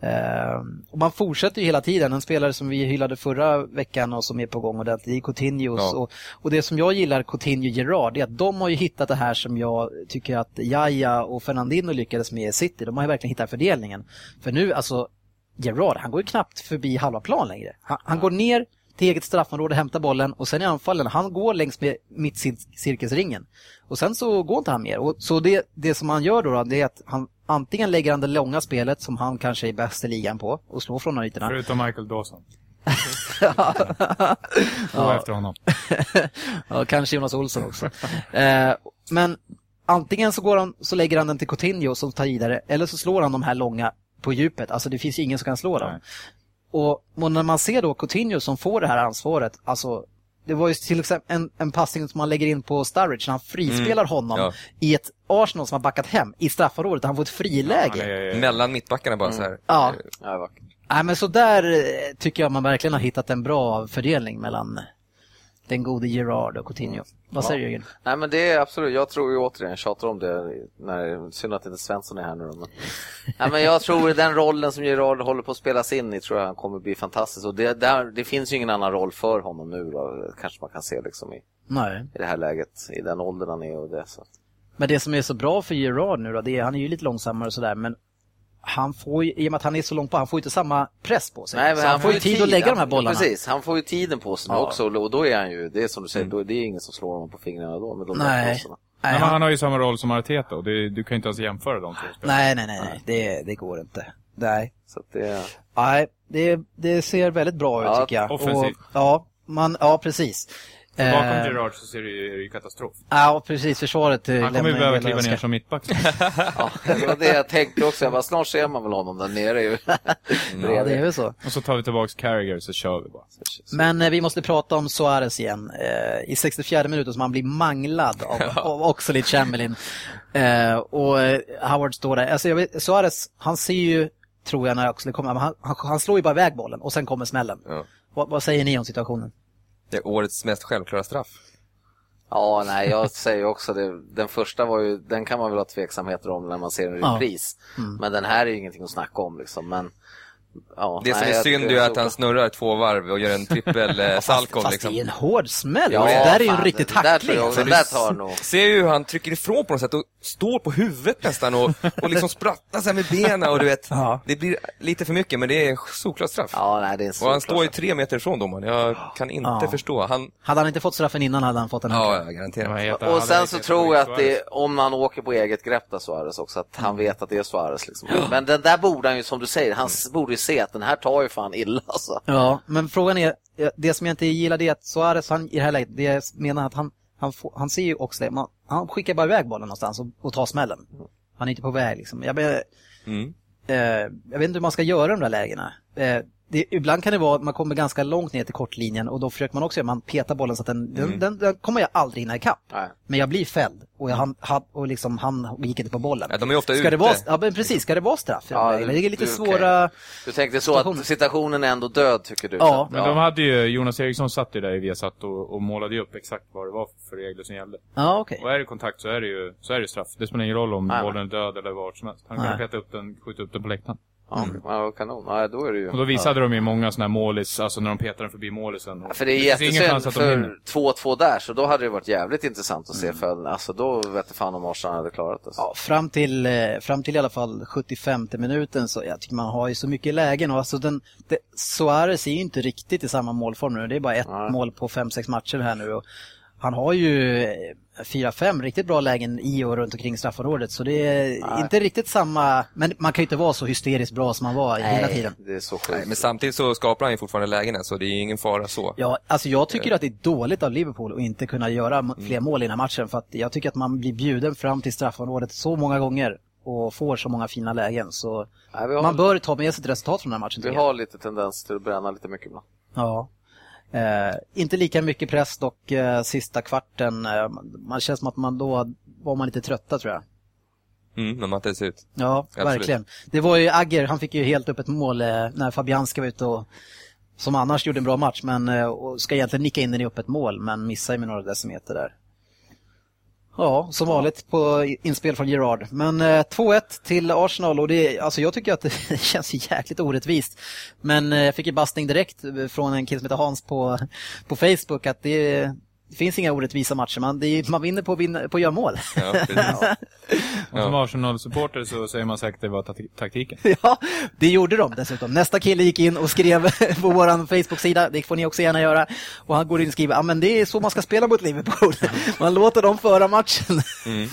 Eh, och man fortsätter ju hela tiden, en spelare som vi hyllade förra veckan och som är på gång ordentligt, det är Coutinho. Ja. Och, och det som jag gillar Coutinho och Gerard, är att de har ju hittat det här som jag tycker att Jaja och Fernandino lyckades med i City. De har ju verkligen hittat fördelningen. För nu, alltså, Gerard, han går ju knappt förbi halva plan längre. Han, han går ner till eget straffområde, hämtar bollen och sen i anfallen, han går längs med mittcirkelsringen. Och sen så går inte han mer. Och så det, det som han gör då, då, det är att han antingen lägger han det långa spelet som han kanske är bäst i ligan på och slår från ytorna. Förutom Michael Dawson. Gå efter honom. ja, kanske Jonas Olsson också. Eh, men antingen så, går han, så lägger han den till Coutinho som tar vidare eller så slår han de här långa på djupet. Alltså det finns ju ingen som kan slå dem. Nej. Och, och när man ser då Coutinho som får det här ansvaret, alltså det var ju till exempel en, en passning som man lägger in på Sturridge när han frispelar honom Ja. i ett Arsenal som har backat hem i straffområdet. Han får ett friläge. Han är, Mellan mittbackarna bara så här. Ja. Ja. Nej, men så där eh, tycker jag man verkligen har hittat en bra fördelning mellan den gode Gerard och Coutinho. Vad säger du Jörgen? Nej men det är absolut, jag tror ju återigen, tjatar om det, när, synd att inte Svensson är här nu men, Nej, men jag tror den rollen som Gerard håller på att spelas in i tror jag han kommer bli fantastisk och det, där, det finns ju ingen annan roll för honom nu då, kanske man kan se liksom i, Nej. i det här läget, i den åldern han är och det. Så. Men det som är så bra för Gerard nu då, det är, han är ju lite långsammare och sådär, men han får ju, i och med att han är så långt på, han får ju inte samma press på sig. Nej, men så han, får ju tid, att lägga han, de här bollarna. Precis, han får ju tiden på sig Ja. också och då är han ju, det är som du säger, då, det är ingen som slår honom på fingrarna då med de där Nej. crossarna. Nej, Nej, men han, han har ju samma roll som Arteta och det, du kan ju inte ens jämföra de två spelarna. nej, nej, nej, nej. Det, det går inte. Nej. Så att det, Nej, det, det ser väldigt bra ut Ja, tycker jag. offensivt. Och, ja, man, ja, precis. För Bakom Eh, Gerard så ser det ju, är det ju katastrof. Ja, precis. Försvaret eh, Han kommer ju behöva kliva ner som mittback. ja, det var det jag tänkte också, jag bara, snart ser man väl honom där nere ju. Ja, det är väl så. Och så tar vi tillbaks Carragher så kör vi bara. Men eh, vi måste prata om Suarez igen. Eh, I 64 minuter som han blir manglad av, av Oxlade Chamberlain. Eh, och Howard står där. Alltså, jag vet, Suarez, han ser ju, tror jag, när Oxlade kommer, han, han, han slår ju bara iväg bollen och sen kommer smällen. Ja. Vad, vad säger ni om situationen? Det är årets mest självklara straff. Ja, nej, jag säger också det. Den första var ju, den kan man väl ha tveksamheter om när man ser en Ja. repris. Men den här är ju ingenting att snacka om liksom. Men, ja, Det som nej, är jag synd är det att han snurrar två varv och gör en trippel eh, Salkov Fast liksom. det är en hård smäll. Ja, det där är ju en riktig det där tackling. jag-. Det där tar nog. Ser ju hur han trycker ifrån på något sätt och står på huvudet nästan och, och liksom sprattlar sig med benen och du vet. Ja. Det blir lite för mycket men det är solklart straff. Ja, nej, det är en och han står ju tre meter ifrån domaren. Jag kan inte Ja. förstå. Han, Hade han inte fått straffen innan hade han fått den här. ja, garanterar. helt- Och sen så tror jag att det, om han åker på eget grepp där Suarez också, att han vet att det är Suarez liksom. Men den där borde han ju, som du säger, han borde ju se att den här tar ju fan illa alltså. Ja, men frågan är, eh, det som jag inte gillar det är att Suarez, han, i det här läget, det jag menar att han, han, får, han ser ju också det, man, han skickar bara iväg bollen någonstans och, och tar smällen. Han är inte på väg liksom. Jag, be- Mm. eh, jag vet inte hur man ska göra de där lägena. Eh, det, ibland kan det vara att man kommer ganska långt ner till kortlinjen och då försöker man också göra, man petar bollen så att den, den, den, den kommer jag aldrig hinna ikapp. Nej. Men jag blir fälld och, jag, han, han, och liksom, han gick inte på bollen. Ja, de är ofta ska det ute. vara, ja men precis, ska det vara straff? Ja, det är lite du- svåra... Du tänkte så att situationen är ändå död tycker du? Ja. Så att- Men de hade ju, Jonas Eriksson satt ju där i Viasat och, och målade ju upp exakt vad det var för regler som gällde. Ja, okej. Och är det kontakt så är det ju så är det straff. Det spelar ingen roll om Nej. bollen är död eller vart som helst. Han kan Nej. peta upp den, skjuta upp den på läktaren. Ja, ja, kanon. Ja, då är det ju... Och då visade de ju många sådana här målis, alltså när de petar den förbi målisen. För det är finns ingen chans jättesynd att de hinner. för 2-2 där, så då hade det varit jävligt intressant att se Mm. följden. Alltså då vet jag fan om Arsenal hade klarat det. Ja, fram till, eh, fram till i alla fall 75 minuten så jag tycker man har ju så mycket lägen och alltså den, det, Suarez är ju inte riktigt i samma målform nu. Det är bara ett Nej. mål på 5-6 matcher här nu och han har ju eh, 4-5 riktigt bra lägen i och runt omkring straffområdet så det är Nej. inte riktigt samma, men man kan ju inte vara så hysteriskt bra som man var hela tiden. det är så sjukt. Nej, men samtidigt så skapar han ju fortfarande lägena så det är ingen fara så. Ja, alltså jag tycker att det är dåligt av Liverpool att inte kunna göra fler mål i den här matchen för att jag tycker att man blir bjuden fram till straffområdet så många gånger och får så många fina lägen så Nej, har, man bör ta med sig ett resultat från den här matchen vi har lite tendens till att bränna lite mycket ibland. Ja. Eh, inte lika mycket press dock eh, sista kvarten. Eh, man känns som att man då var man lite trötta tror jag. Mm, när man ser ut. Ja, Absolut. verkligen. Det var ju Agger, han fick ju helt upp ett mål eh, när Fabianski var ute och som annars gjorde en bra match men eh, och ska egentligen nicka in den i öppet mål men missar ju med några decimeter där. Ja, som vanligt på inspel från Gerard. Men eh, 2-1 till Arsenal och det, alltså jag tycker att det känns jäkligt orättvist. Men eh, jag fick ju bastning direkt från en kille som heter Hans på, på Facebook att det, det finns inga orättvisa matcher. Man, det är, man vinner på, att vinna, på att göra mål. Ja, precis. Och som Arsenal-supporter så säger man säkert att det var ta- taktiken. Ja, det gjorde de dessutom. Nästa kille gick in och skrev på vår Facebook-sida, det får ni också gärna göra, och han går in och skriver, ja men det är så man ska spela mot Liverpool. Man låter dem föra matchen.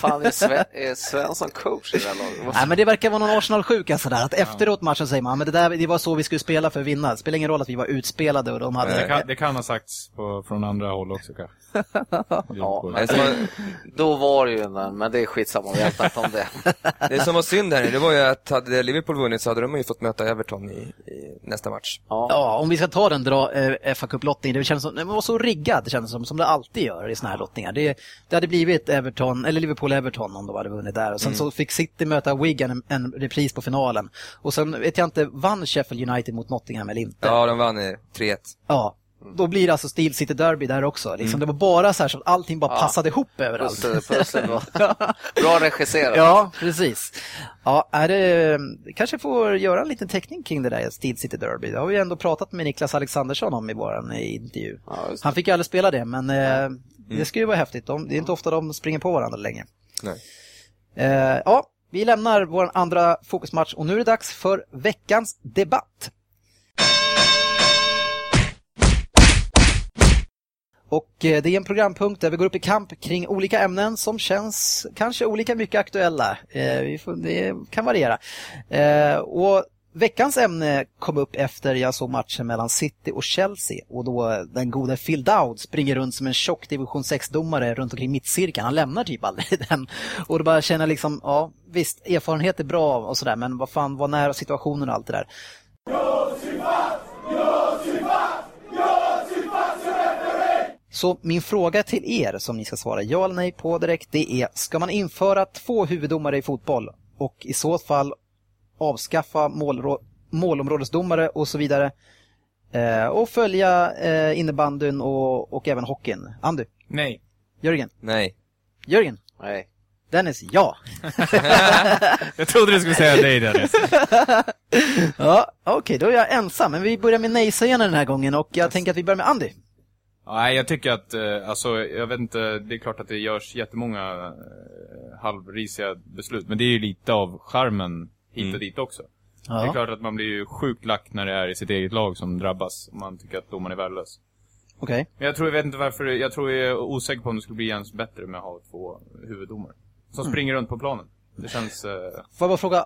Fan, är, Sven, är Svensson coach i det här laget? Nej men det verkar vara någon Arsenal-sjuka sådär, att efteråt matchen säger man, "Ja, men det, där, det var så vi skulle spela för att vinna. Det spelar ingen roll att vi var utspelade och de hade... Det kan, det kan ha sagts på, från andra håll också kanske. Ja, var, Då var det ju en, men det är skitsamma, vi har inte om det. det som var synd här det var ju att hade Liverpool vunnit så hade de ju fått möta Everton i, i nästa match. Ja. Ja, om vi ska ta den dra, eh, fa Cup-lottningen, det känns som, den var så riggad, det kändes som, som det alltid gör i såna här lottningar. Det, det hade blivit Everton, eller Liverpool-Everton om de hade vunnit där. Och sen så fick City möta Wigan en, en repris på finalen. Och sen vet jag inte, vann Sheffield United mot Nottingham eller inte? Ja, de vann eh, 3-1. Ja, då blir det alltså Steel City Derby där också. Liksom, Det var bara så här så att allting bara Ja. passade ihop överallt. Pussel, bra regisserat. Ja, precis. Ja, är det, kanske får göra en liten teckning kring det där Steel City Derby. Det har vi ändå pratat med Niklas Alexandersson om i vår intervju. Ja. Han fick ju aldrig spela det, men eh, det skulle ju vara häftigt. De, det är inte ofta de springer på varandra längre. Nej. Eh, ja, vi lämnar vår andra fokusmatch och nu är det dags för veckans debatt. Och eh, det är en programpunkt där vi går upp i kamp kring olika ämnen som känns kanske olika mycket aktuella. Eh, det kan variera. Eh, och veckans ämne kom upp efter jag såg matchen mellan City och Chelsea och då den gode Phil Dowd springer runt som en tjock division 6-domare runt omkring mittcirkeln. Han lämnar typ aldrig den. Och då bara känner jag liksom, ja visst, erfarenhet är bra och sådär, men vad fan, var nära situationen och allt det där. Så min fråga till er som ni ska svara ja eller nej på direkt det är, ska man införa två huvuddomare i fotboll och i så fall avskaffa målrå- målområdesdomare och så vidare eh, och följa eh, innebandyn och, och även hockeyn? Andy? Nej. Jörgen? Nej. Jörgen? Nej. Dennis? Ja. Jag trodde du skulle säga nej Dennis. ja Okej, då är jag ensam. Men vi börjar med nej-sägarna den här gången och jag tänker att vi börjar med Andy. Nej, jag tycker att, eh, alltså, jag vet inte, det är klart att det görs jättemånga eh, halvrisiga beslut, men det är ju lite av charmen hit och Mm. dit också. Ja. Det är klart att man blir ju sjukt lack när det är i sitt eget lag som drabbas, om man tycker att domaren är värdelös. Okej. Men jag tror, jag vet inte varför, jag tror jag är osäker på om det skulle bli ens bättre med att ha två huvuddomare. Som Mm. springer runt på planen. Det känns... Eh, Får jag bara fråga,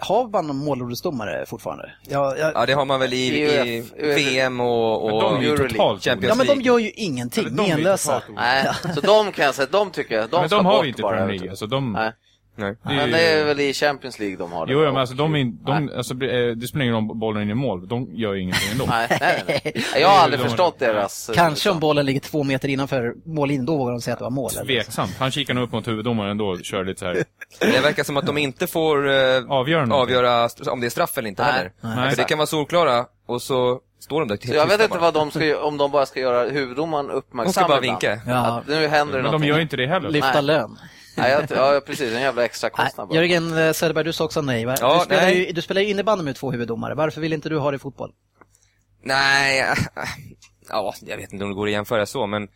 har man målordsdomare fortfarande? Ja, jag, Ja, det har man väl i, i UF, UF. VM och, men och de ju Euroleague. totalt Champions ja men de League. gör ju ingenting, de menlösa. Nej, så de kan jag säga, de tycker jag, de men ska de har bort inte i bara. Premier. League, alltså de... Nej. Nej. det Men det är väl i Champions League de har det. Jo, men alltså de, in, de alltså, det spelar ingen roll om bollen är in i mål, de gör ju ingenting ändå. Nej, nej, nej. Jag har aldrig De- förstått deras... eh, Kanske om bollen ligger två meter innanför mållinjen, då vågar de säga att det var mål. eller? Tveksamt. Han kikar nog upp mot huvuddomaren ändå och kör lite så här. Det verkar som att de inte får eh, Avgöra avgöra om det är straff eller inte Nej. heller. Nej. För det kan vara solklara och så står de där Så jag vet inte vad de ska om de bara ska göra huvuddomaren uppmärksam De ska bara vinka. Ja. Att nu händer det Men de någonting. gör ju inte det heller. Lyfta Nej. lön. Nej, jag, ja, precis. En jävla extra Nej, kostnad bara. Jörgen eh, Söderberg, du sa också nej. va? Ja, du, spelar nej. ju, du spelar ju innebandy med två huvuddomare. Varför vill inte du ha det i fotboll? Nej, ja, jag vet inte om det går att jämföra så, men,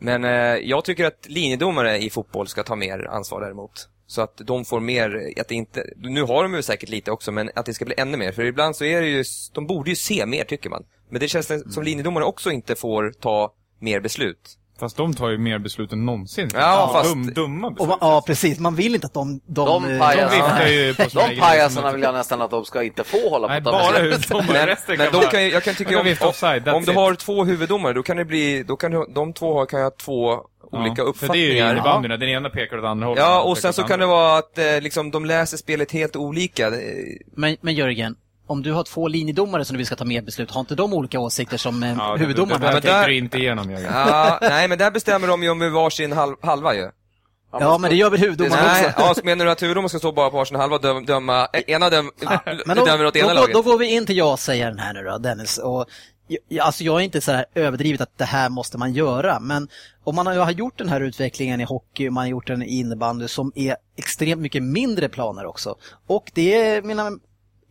men eh, jag tycker att linjedomare i fotboll ska ta mer ansvar däremot. Så att de får mer, att det inte, nu har de ju säkert lite också, men att det ska bli ännu mer. För ibland så är det ju, de borde ju se mer tycker man. Men det känns som linjedomare också inte får ta mer beslut. Fast de tar ju mer beslut än någonsin. Ja, fast- Dum, dumma Och, beslut. va- ja, precis. Man vill inte att de... De, De eh, de på sina De egna pajasarna vill jag nästan att de ska inte få hålla på Nej, att ta bara huvuddomare. Resten men kan bara- kan, jag- kan tycka om, offside, om du har två huvuddomare, då kan det bli, då kan du, de två har- kan ju ha två olika För det är ju uppfattningar. innebandyna, den ena pekar åt andra hållet. Ja, och sen så kan det vara att eh, liksom, de läser spelet helt olika. Men, men Jörgen, om du har två linjedomare som du vill ska ta mer beslut, har inte de olika åsikter som eh, Ja, det- huvuddomaren Det, det, men det tänker där- du inte igenom, Jörgen. Ja, nej, men där bestämmer de ju om varsin halv, halva ju. Ja, men det gör väl huvuddomaren Nej, också? ja, så menar du att huvuddomaren ska stå bara på varsin halva och döma, döma eh, ena döm, Men då, dömer åt då, ena går, laget? då går vi in till ja-sägaren här nu då, Dennis. Och, jag, alltså jag är inte så här överdrivet att det här måste man göra, men om man har, gjort den här utvecklingen i hockey och man har gjort den i innebandy som är extremt mycket mindre planer också. Och det är, mina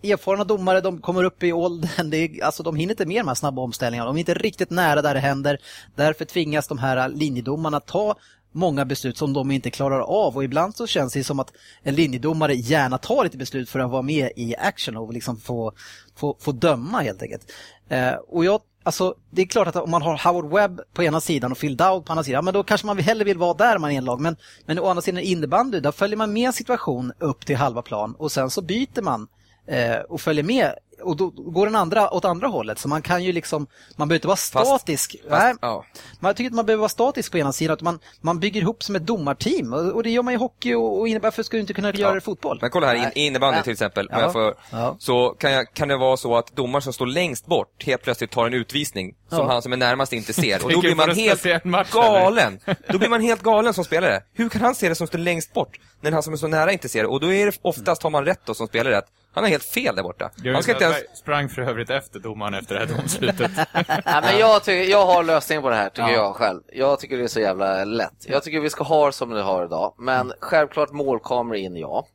erfarna domare, de kommer upp i åldern, det är, alltså de hinner inte med de här snabba omställningarna, de är inte riktigt nära där det händer. Därför tvingas de här linjedomarna ta många beslut som de inte klarar av och ibland så känns det som att en linjedomare gärna tar lite beslut för att vara med i action och liksom få, få, få döma helt enkelt. Eh, och jag, alltså, det är klart att om man har Howard Webb på ena sidan och Phil Dowd på andra sidan, men då kanske man hellre vill vara där man är en lag. Men, men å andra sidan innebandy, där följer man med en situation upp till halva plan och sen så byter man eh, och följer med och då går den andra åt andra hållet. Så man kan ju liksom, man behöver inte vara Fast- statisk. Nej, Fast, ja. man tycker att man behöver vara statisk på ena sidan, att man, man bygger ihop som ett domarteam. Och, och det gör man i hockey och, och innebär, varför skulle du inte kunna göra det i fotboll? Men kolla här, Nej. i innebandy Ja. till exempel, Ja. jag får, Ja. så kan, jag, kan det vara så att domaren som står längst bort helt plötsligt tar en utvisning som Ja. han som är närmast inte ser. Och då blir man helt match, galen. Då blir man helt galen som spelare. Hur kan han se det som står längst bort, när han som är så nära inte ser det? Och då är det oftast har man rätt då som spelare att Han har helt fel där borta. Han ska inte ens... Sprang för övrigt efter domaren efter det här domslutet. Nej, men jag, tycker, jag har lösningen på det här, tycker Ja. jag själv. Jag tycker det är så jävla lätt. Jag tycker vi ska ha det som vi har idag, men självklart målkameror in, ja.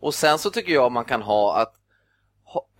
Och sen så tycker jag man kan ha att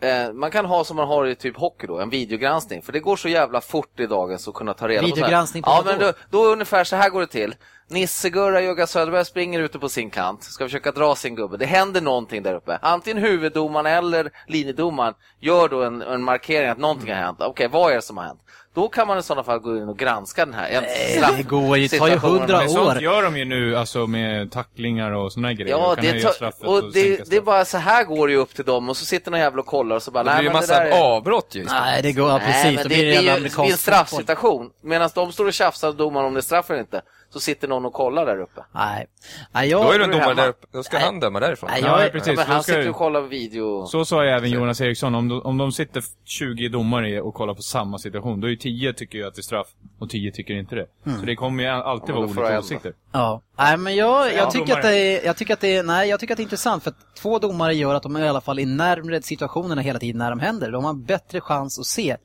eh, man kan ha som man har i typ hockey då, en videogranskning. För det går så jävla fort i dagens att kunna ta reda på. Videogranskning på Ja, men då? då, då ungefär så här går det till. Nisse-Gurra, Jugga Söderberg springer ute på sin kant, ska försöka dra sin gubbe. Det händer någonting där uppe. Antingen huvuddomaren eller linjedomaren gör då en, en markering att någonting har hänt. Okej, vad är det som har hänt? Då kan man i sådana fall gå in och granska den här. Straff- det går ju, tar ju hundra Men sånt år. gör de ju nu, alltså med tacklingar och här grejer. Ja, det, tar, och sänka det, det är bara så här går det ju upp till dem och så sitter någon jävla och kollar och så bara, Det blir ju massa där är... avbrott ju. Nej, det går, ja, precis. Nej, men det, det det, är ju, det är en straffsituation. Medan de står och tjafsar och domaren om det är straff eller inte, så sitter någon och kollar där uppe. Nej. Nej, jag... Då är det en domare där uppe. Då ska Nej. han döma därifrån. Nej, Ja, jag- precis. Ja, men Då han ska sitter och kollar video. Så sa ju även Jonas Eriksson, om de, om de sitter 20 domare och kollar på samma situation, då är ju 10 tycker ju att det är straff och 10 tycker inte det. Så det kommer ju alltid Ja, vara olika jag åsikter. Ja. Nej, men jag, Ja, jag, tycker att det är, jag tycker att det är, nej, jag tycker att det är intressant för att två domare gör att de i alla fall är närmare situationerna hela tiden när de händer. De har en bättre chans att se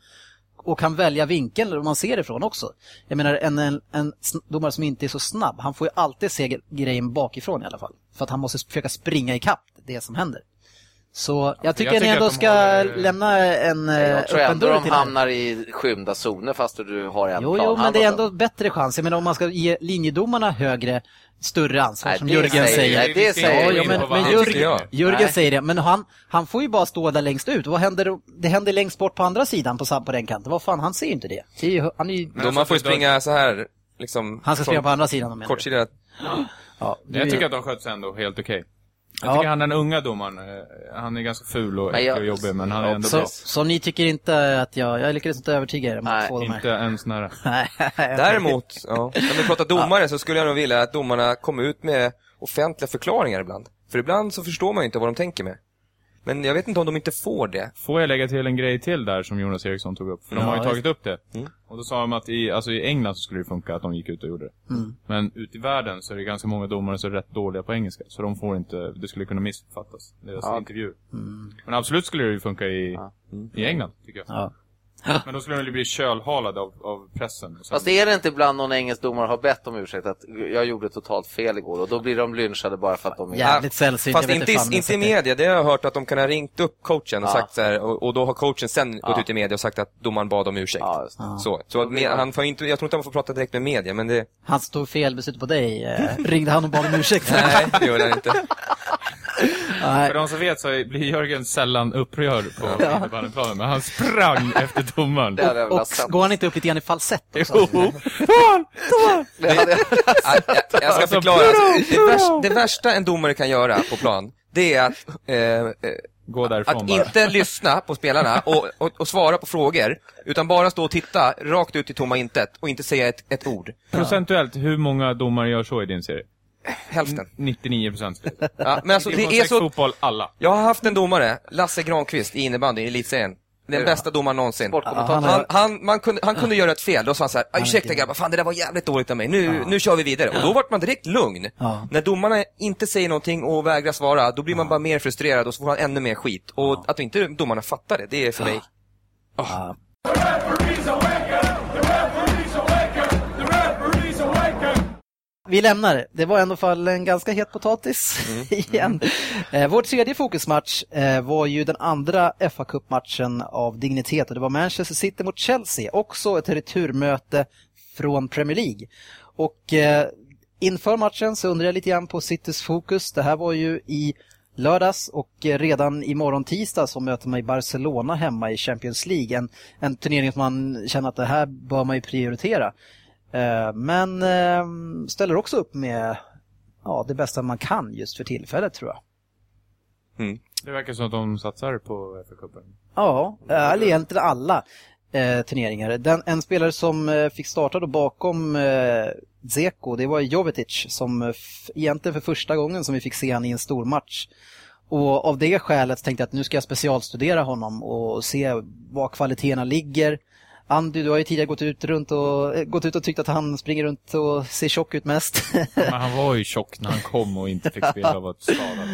och kan välja vinkeln där man ser ifrån också. Jag menar, en, en, en domare som inte är så snabb, han får ju alltid se grejen bakifrån i alla fall. För att han måste försöka springa ikapp det som händer. Så jag tycker, jag ni ändå ska håller- lämna en eh, Jag tror öppen ändå dörr de hamnar i skymda zoner fast du har en Jo, plan. jo, men det är har- ändå bättre chans. Jag menar om man ska ge linjedomarna högre, större ansvar Nej, som Jörgen säger- säger. nej, det säger inte Ja, men, men. Jörgen. Jörgen Nej. säger det. Men han, han får ju bara stå där längst ut. Vad händer, det händer längst bort på andra sidan på, på den kanten. Vad fan, han ser ju inte det. det är han, är ju, Domaren alltså, får ju springa så här, liksom... han ska springa på andra sidan. Kortsidan. Ja, du, Jag tycker att de sköts ändå helt okej. Jag Ja. tycker han den unga domaren, eh, han är ganska ful och äcklig jag- och jobbig, men han är ändå så, bra. så ni tycker inte att jag, jag lyckades inte övertyga er om Nej, att få de här? Inte ens nära. Nej. Däremot, ja, när vi pratar domare så skulle jag nog vilja att domarna kom ut med offentliga förklaringar ibland. För ibland så förstår man ju inte vad de tänker med. Men jag vet inte om de inte får det. Får jag lägga till en grej till där som Jonas Eriksson tog upp? För de Ja, har ju tagit upp det. Mm. Och då sa de att i, alltså i England så skulle det funka att de gick ut och gjorde det. Mm. Men ute i världen så är det ganska många domare som är rätt dåliga på engelska. Så de får inte, det skulle kunna missuppfattas. Deras Ja. intervju. Mm. Men absolut skulle det ju funka i, Ja. i England, tycker jag. Ja. Men då skulle de ju bli kölhalade av, av pressen. Sen- Fast är det inte ibland någon engelsk domare har bett om ursäkt att jag gjorde totalt fel igår och då blir de lynchade bara för att de är... Jävligt sällsynt. Fast inte, fan, i, inte i media, det har jag hört att de kan ha ringt upp coachen och Ja. sagt så här, och, och då har coachen sen gått Ja. ut i media och sagt att domaren bad om ursäkt. Ja. Så, så med, han får inte, jag tror inte han får prata direkt med media, men det... Han stod fel beslut på dig. Eh, ringde han och bad om ursäkt? Nej, det gjorde han inte. För de som vet så blir Jörgen sällan upprörd på innebandyplanen, men han sprang efter domaren. Det hade jag Och sett. går han inte upp lite grann i falsett också? Jo! Jag... Ja, jag, jag ska Alltså, förklara. Alltså, det, värsta, det värsta en domare kan göra på plan, det är att, eh, eh, Gå därifrån att bara. inte lyssna på spelarna och, och, och svara på frågor, utan bara stå och titta rakt ut i tomma intet och inte säga ett, ett ord. Procentuellt, hur många domare gör så i din serie? Hälften. 99 procent. Ja, men alltså, det är så... fotboll, alla. Jag har haft en domare, Lasse Granqvist, i innebandy i elitserien. Den bästa domaren någonsin. Ja, Han, han, man kunde, han kunde göra ett fel, då sa han så här, "Ah, ursäkta grabbar, fan det där var jävligt dåligt av mig, nu, nu kör vi vidare. Och då vart man direkt lugn. Ja. När domarna inte säger någonting och vägrar svara, då blir man bara mer frustrerad och så får han ännu mer skit. Och att inte domarna fattar det, det är för mig... Ja. Vi lämnar det. Det var i alla fall en ganska het potatis igen. Eh, vår tredje fokusmatch eh, var ju den andra fa Cup-matchen av dignitet och det var Manchester City mot Chelsea. Också ett returmöte från Premier League. Och eh, inför matchen så undrar jag lite grann på Citys fokus. Det här var ju i lördags och redan imorgon tisdag så möter man i Barcelona hemma i Champions League. En, en turnering som man känner att det här bör man ju prioritera. Eh, Men eh, ställer också upp med ja, det bästa man kan just för tillfället tror jag. Det verkar som att de satsar på FA-cupen. Ja, eh, eller egentligen alla eh, turneringar. Den, en spelare som eh, fick starta då bakom eh, Zeko, det var Jovetic som f- egentligen för första gången som vi fick se han i en stor match. Och av det skälet tänkte jag att nu ska jag specialstudera honom och se var kvaliteterna ligger. Andy, du har ju tidigare gått ut, runt och, eh, gått ut och tyckt att han springer runt och ser tjock ut mest. Men han var ju tjock när han kom och inte fick spela och var skadad.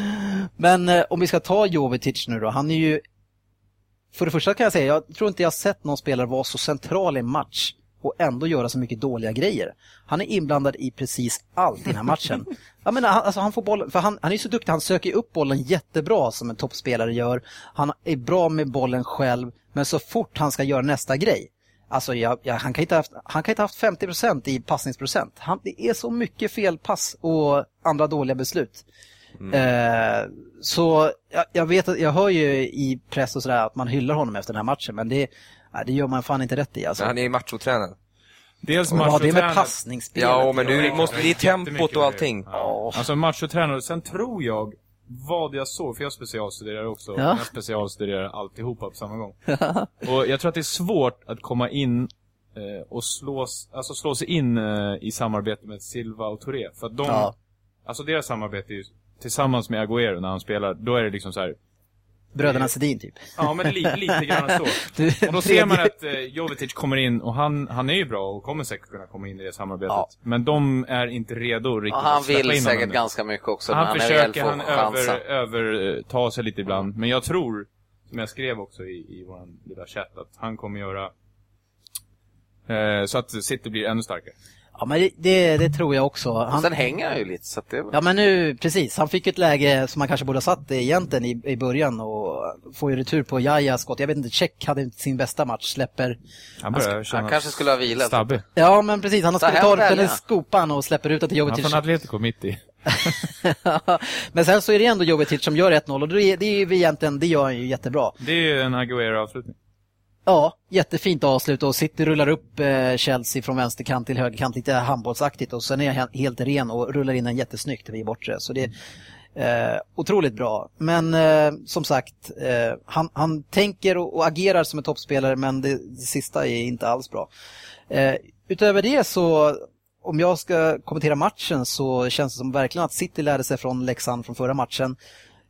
Men eh, om vi ska ta Jovetic nu då, han är ju... För det första kan jag säga, jag tror inte jag sett någon spelare vara så central i en match och ändå göra så mycket dåliga grejer. Han är inblandad i precis allt i den här matchen. Jag menar, han, alltså han får bollen, för han, han är så duktig, han söker upp bollen jättebra som en toppspelare gör. Han är bra med bollen själv, men så fort han ska göra nästa grej, Alltså jag, jag, han kan inte ha haft, han kan inte ha haft 50% i passningsprocent. Han, det är så mycket felpass och andra dåliga beslut. Eh, så jag, jag vet att jag hör ju i press och sådär att man hyllar honom efter den här matchen, men det, nej, det gör man fan inte rätt i. Alltså. Men han är ju machotränad. Dels har det med machotränare- passningsspelet Ja, men du måste, det är tempot och allting. Ja. Alltså machotränare, sen tror jag vad jag såg, för jag specialstuderar också. Ja. Jag specialstuderar alltihopa på samma gång. och jag tror att det är svårt att komma in eh, och slå, alltså slå sig in eh, i samarbete med Silva och Touré. För att de, Ja. alltså deras samarbete är ju tillsammans med Agüero när han spelar, då är det liksom så här. Bröderna Sedin typ. Ja men li, lite grann så. Och då ser man att eh, Jovetic kommer in och han, han är ju bra och kommer säkert kunna komma in i det samarbetet. Ja. Men de är inte redo riktigt Ja, han vill in säkert ganska mycket också. Han är försöker, han över, över eh, ta sig lite ibland. Men jag tror, som jag skrev också i, i vår lilla chatt, att han kommer göra eh, så att City blir ännu starkare. Ja, men det, det, det tror jag också. Och Han, sen hänger han ju lite, så att det är ja, men nu, precis. Han fick ett läge som han kanske borde ha satt egentligen i, i början och får ju retur på Jaja skott. Jag vet inte, Check hade inte sin bästa match, släpper... Han börjar känna Han kanske skulle ha vilat. stabbig. Ja, men precis. Han skulle ta den skopan och släpper ut det till Han Jovetic. från Atletico mitt i. men sen så är det ändå Jovetic som gör 1-0 och det är, det är ju egentligen, det gör han ju jättebra. Det är ju en Agüero-avslutning. Ja, jättefint avslut och City rullar upp eh, Chelsea från vänsterkant till högerkant lite handbollsaktigt och sen är han helt ren och rullar in en jättesnyggt vid bortre. Så det är eh, otroligt bra. Men eh, som sagt, eh, han, han tänker och, och agerar som en toppspelare men det, det sista är inte alls bra. Eh, utöver det så, om jag ska kommentera matchen så känns det som verkligen att City lärde sig från Leksand från förra matchen.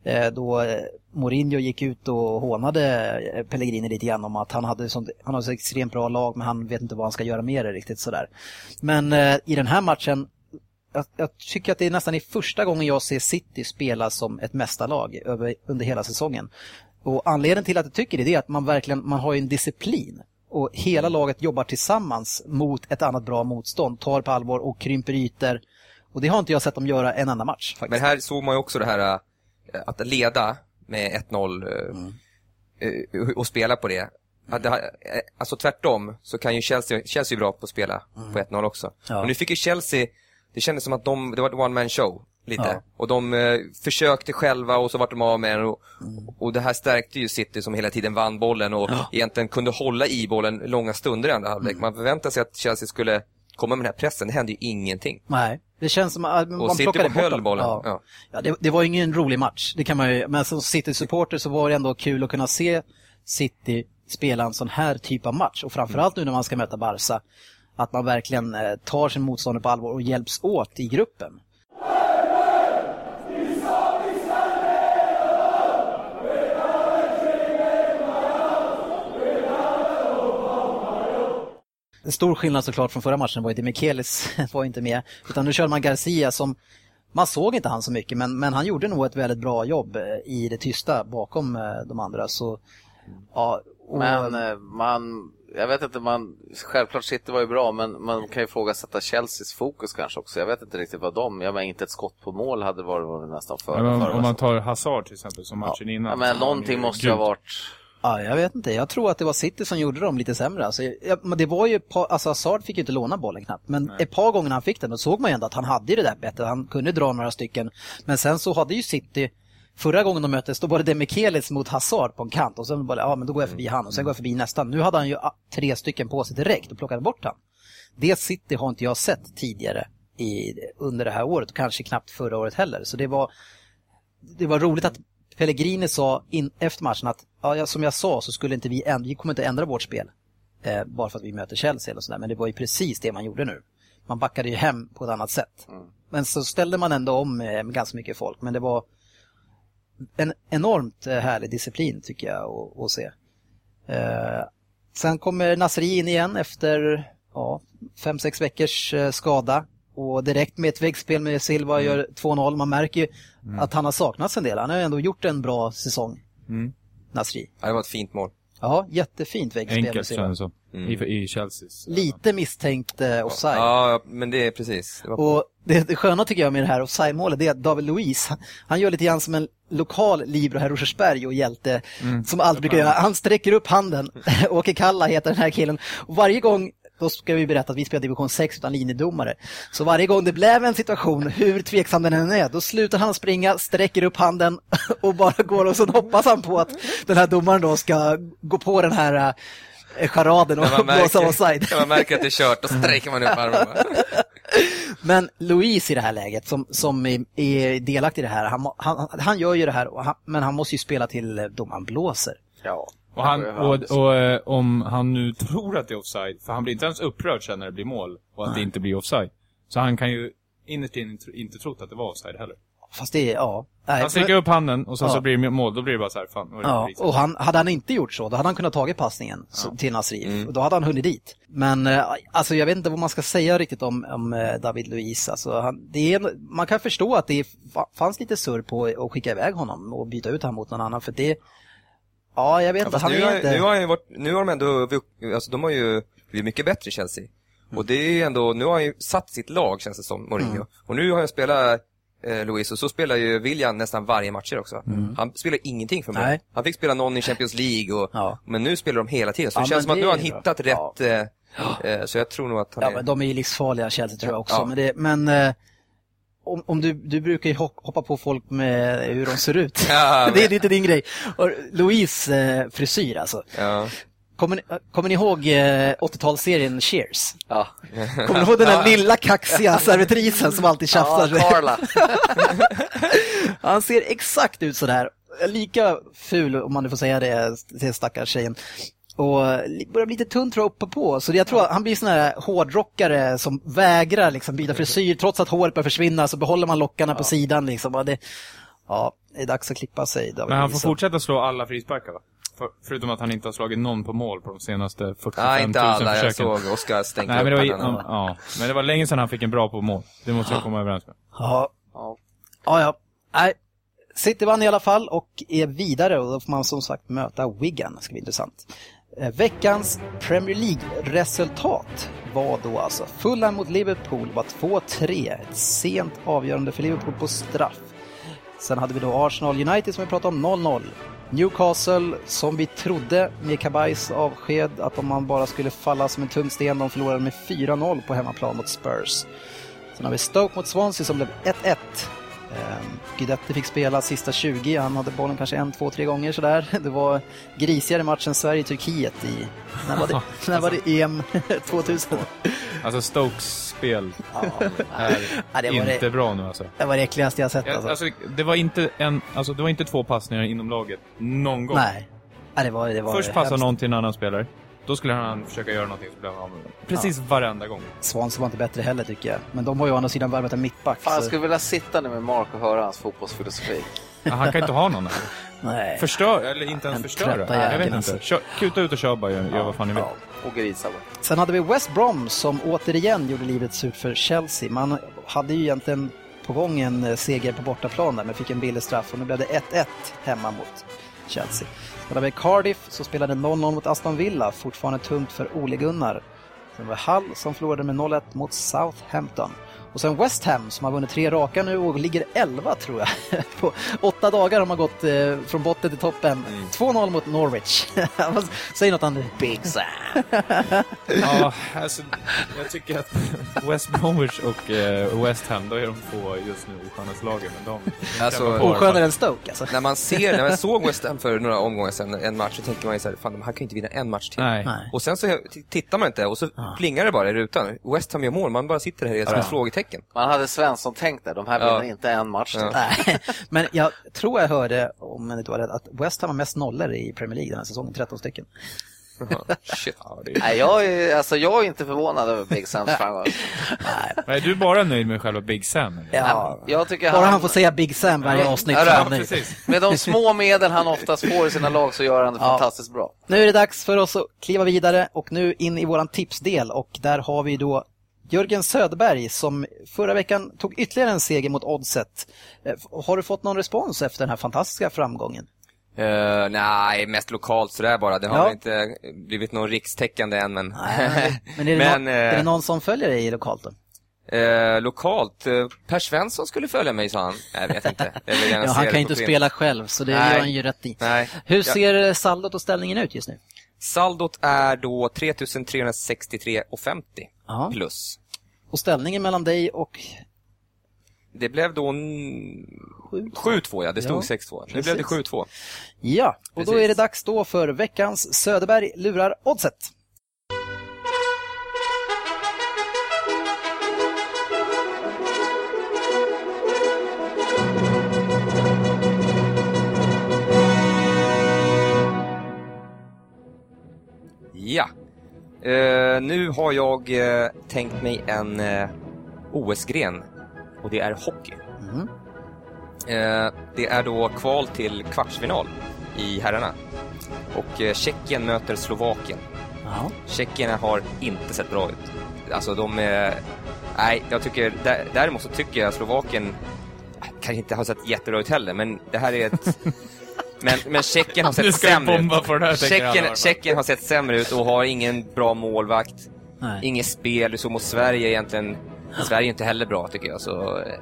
Eh, då Mourinho gick ut och hånade Pellegrini lite grann om att han hade, sånt, han har så extremt bra lag men han vet inte vad han ska göra med det riktigt sådär. Men eh, i den här matchen, jag, jag tycker att det är nästan i första gången jag ser City spela som ett mästarlag över, under hela säsongen. Och anledningen till att jag tycker det är att man verkligen, man har ju en disciplin. Och hela laget jobbar tillsammans mot ett annat bra motstånd, tar på allvar och krymper ytor. Och det har inte jag sett dem göra en enda match faktiskt. Men här såg man ju också det här att leda med 1-0 äh, äh, och spela på det. Att det äh, alltså tvärtom så kan ju Chelsea, Chelsea är bra på att spela på 1-0 också. Ja. Och nu fick ju Chelsea, det kändes som att de, det var ett one man show lite. Ja. Och de eh, försökte själva och så vart de av med den. Och, och det här stärkte ju City som hela tiden vann bollen och egentligen kunde hålla i bollen långa stunder i andra halvlek. Man förväntade sig att Chelsea skulle komma med den här pressen, det hände ju ingenting. Nej, det känns som att man Och City plockade bort dem. bollen, Ja. ja. Ja, det, det var ju ingen rolig match, det kan man ju, men som City-supporter så var det ändå kul att kunna se City spela en sån här typ av match och framförallt nu när man ska möta Barca att man verkligen eh, tar sin motståndare på allvar och hjälps åt i gruppen. En stor skillnad såklart från förra matchen var ju att Mikelis var inte med. Utan nu körde man Garcia som, man såg inte han så mycket men, men han gjorde nog ett väldigt bra jobb eh, i det tysta bakom eh, de andra. Så, ja, och, Men eh, man, jag vet inte, man, självklart City var ju bra, men man kan ju ifrågasätta Chelseas fokus kanske också. Jag vet inte riktigt vad de, jag menar inte ett skott på mål hade varit, varit nästan före. Men om, förra om man tar Hazard till exempel, som matchen innan. ja, men någonting måste ju ha varit... ja, jag vet inte, jag tror att det var City som gjorde dem lite sämre. Alltså, jag, det var ju, alltså Hazard fick ju inte låna bollen knappt. Men ett par gånger han fick den, då såg man ju ändå att han hade det där bettet. Han kunde dra några stycken. Men sen så hade ju City Förra gången de möttes, då var det Demichelis mot Hazard på en kant och sen bara, ja men då går jag förbi han och sen går jag förbi nästan. Nu hade han ju ah, tre stycken på sig direkt och plockade bort han. Det City har inte jag sett tidigare i, under det här året och kanske knappt förra året heller. Så det var, det var roligt att Pellegrini sa in, efter matchen att, ja, som jag sa så skulle inte vi, änd- vi kommer inte ändra vårt spel. Eh, bara för att vi möter Chelsea eller sådär. Men det var ju precis det man gjorde nu. Man backade ju hem på ett annat sätt. Men så ställde man ändå om eh, med ganska mycket folk. Men det var en enormt eh, härlig disciplin tycker jag att, att se. Eh, sen kommer Nasri in igen efter ja, fem, sex veckors eh, skada. Och direkt med ett väggspel med Silva gör 2-0. Man märker ju att han har saknats en del. Han har ändå gjort en bra säsong, Mm. Nasri. Ja, det var ett fint mål. Ja, jättefint väggspel med Enkelt Silva. känns det som. I, I Chelseas. Lite misstänkt eh, offside. Ja, men det är precis. Det var... Och det, det sköna tycker jag med det här offside-målet det är att David Luiz, han, han gör lite grann som en lokal Libro här Rosersberg och hjälte som alltid brukar göra. Han sträcker upp handen, Åke Kalla heter den här killen, och varje gång då ska vi berätta att vi spelar division 6 utan linjedomare. Så varje gång det blev en situation, hur tveksam den än är, då slutar han springa, sträcker upp handen och bara går och så hoppas han på att den här domaren då ska gå på den här eh, charaden och blåsa offside. när man märker att det är kört, då sträcker man upp armarna. Men Louise i det här läget, som, som är, delaktig i det här, han, han, han gör ju det här, och han, men han måste ju spela till eh, domaren blåser. Ja. Och, han, och, och eh, om han nu tror att det är offside, för han blir inte ens upprörd sen när det blir mål och att det inte blir offside. Så han kan ju innerst inne inte, trott att det var offside heller. Fast det är, ja. Nej, Han sträcker upp handen och sen Ja. så blir det mål, då blir det bara så här, fan, Ja, och han, hade han inte gjort så, då hade han kunnat tagit passningen så- till Nasri. Och då hade han hunnit dit. Men eh, alltså, jag vet inte vad man ska säga riktigt om, om eh, David Luiz. Alltså, han, det är, man kan förstå att det fa- fanns lite surr på att skicka iväg honom och byta ut honom mot någon annan. För det, ja, jag vet Ja, Han nu, är inte... nu, har ju varit, nu har de ändå, alltså de har ju blivit mycket bättre Chelsea. Mm. Och det är ju ändå, nu har han ju satt sitt lag känns det som, Mourinho. Mm. Och nu har han spelat eh, Luis och så spelar ju William nästan varje matcher också. Han spelar ingenting. Mm. Nej. Han fick spela någon i Champions League och, Ja. men nu spelar de hela tiden. Så Ja, det känns som att nu har han hittat rätt, eh, eh, så jag tror nog att han Ja, är... men de är ju livsfarliga Chelsea tror jag också. Ja. Men, det, men eh, om, om du, du brukar ju hopp- hoppa på folk med hur de ser ut. Ja, det är lite din grej. Och Louise eh, frisyr alltså. Ja. Kommer ni, kommer ni ihåg eh, 80-talsserien Cheers? Ja. Kommer ni ihåg den där lilla kaxiga servitrisen som alltid ja, tjafsar? Carla. Han ser exakt ut sådär. Lika ful, om man nu får säga det, till stackars tjejen. Och börjar bli lite tunn tror jag uppe på. Så jag tror att han blir sån här hårdrockare som vägrar liksom byta frisyr. Trots att håret börjar försvinna så behåller man lockarna på sidan. Liksom. Och det, ja, det är dags att klippa sig. David Men han får Luiz. fortsätta slå alla frisparkar va? För, förutom att han inte har slagit någon på mål på de senaste 45 Nej, 000 inte alla. Jag försöken. såg Oskar stänka Nej, men det, var, ja, ja, men det var länge sedan han fick en bra på mål. Det måste jag komma överens med. Ja, Ja. ja. ja. Nej. City vann i alla fall och är vidare och då får man som sagt möta Wigan. Det ska bli intressant. Eh, veckans Premier League-resultat var då alltså Fulham mot Liverpool var 2-3. Ett sent avgörande för Liverpool på straff. Sen hade vi då Arsenal United som vi pratade om 0-0. Newcastle som vi trodde med Kabajs avsked att om man bara skulle falla som en tung sten, de förlorade med 4-0 på hemmaplan mot Spurs. Sen har vi Stoke mot Swansea som blev 1-1. Ehm, Guidetti fick spela sista 20, han hade bollen kanske en, två, tre gånger sådär. Det var grisigare match än Sverige-Turkiet i, när var det, när var det EM 2000? Alltså Stokes spel Ja, är Ja, det var inte det. bra nu alltså. det var det äckligaste jag sett alltså. alltså. Det var inte en, alltså det var inte två passningar inom laget. Någon gång. Nej. Ja, det var, det var Först passar någon till en annan spelare. Då skulle han försöka göra någonting så blev av med den. Precis varenda gång. Swansea var inte bättre heller tycker jag. Men de har ju å andra sidan värvat en mittback. Fan, jag så- skulle vilja sitta nu med Mark och höra hans fotbollsfilosofi. Ja, han kan inte ha någon här. Nej. Förstör, eller inte ens En förstöra. Jag vet inte. alltså. Kör, kuta ut och kör bara, gör, gör vad fan ni vill. Ja, och grisa bara. Sen hade vi West Brom som återigen gjorde livet surt för Chelsea. Man hade ju egentligen på gång en eh, seger på bortaplan där men fick en billig straff och nu blev det 1-1 hemma mot Chelsea. Sen hade vi Cardiff som spelade 0-0 mot Aston Villa, fortfarande tungt för Ole Gunnar. Sen var det Hull som förlorade med 0-1 mot Southampton. Och sen West Ham som har vunnit tre raka nu och ligger 11 tror jag. På åtta dagar har man gått eh, från botten till toppen. 2-0 mot Norwich. Säg något Anders. Big Sam. Ja, alltså, jag tycker att West Bromwich och eh, West Ham, då är de två just nu oskönaste lagen. Men de, de Alltså. Oskönare än Stoke alltså. När man ser, när man såg West Ham för några omgångar sedan, en match, så tänker man ju så här, fan de här kan ju inte vinna en match till. Nej. Och sen så tittar man inte och så plingar det bara i rutan. West Ham gör mål, man bara sitter här som ett frågetecken. Man hade Svensson tänkt det, de här Ja. vinner inte en match. Ja. Nej, men jag tror jag hörde, om jag inte var rädd, att West Ham har mest nollor i Premier League den här säsongen, 13 stycken. Shit. Ja. Nej, jag är, alltså, jag är inte förvånad över Big Sams framgång. Men Är du bara nöjd med själva Big Sam? Eller? Ja, Jag tycker bara han får säga Big Sam varje avsnitt. Ja, ja, han precis. Med de små medel han oftast får i sina lag så gör han det Ja. fantastiskt bra. Nu är det dags för oss att kliva vidare och nu in i våran tipsdel och där har vi då Jörgen Söderberg som förra veckan tog ytterligare en seger mot Oddset. Eh, Har du fått någon respons efter den här fantastiska framgången? Eh, nej, mest lokalt sådär bara. Det har väl inte blivit någon rikstäckande än, men... Nej, men är det, Men, någon, är det eh, någon som följer dig lokalt då? Eh, lokalt, eh, Per Svensson skulle följa mig, sa han. Jag vet inte. Jag Ja, han kan på inte spela själv, så det Nej. gör han ju rätt i. Nej. Hur ser eh, saldot och ställningen ut just nu? Saldot är då 3363,50 Ja. plus. Och ställningen mellan dig och... Det blev då en... Sju. 7-2, ja. Det stod Ja, 6-2. Nu blev det precis. 7-2. Ja, och då Precis. är det dags då för veckans Söderberg lurar oddset. Ja. Eh, nu har jag eh, tänkt mig en eh, OS-gren. Och det är hockey. Mm. Det är då kval till kvartsfinal i herrarna. Och Tjeckien möter Slovakien. Ja. Tjeckierna har inte sett bra ut. Alltså de... Nej, jag tycker... Där, däremot så tycker jag Slovakien kanske inte har sett jättebra ut heller, men det här är ett... Men, men Tjeckien har sett sämre ut. Tjeckien, Tjeckien har sett sämre ut och har ingen bra målvakt. Nej. Inget spel, så mot Sverige egentligen. Sverige är inte heller bra tycker jag. Så, eh,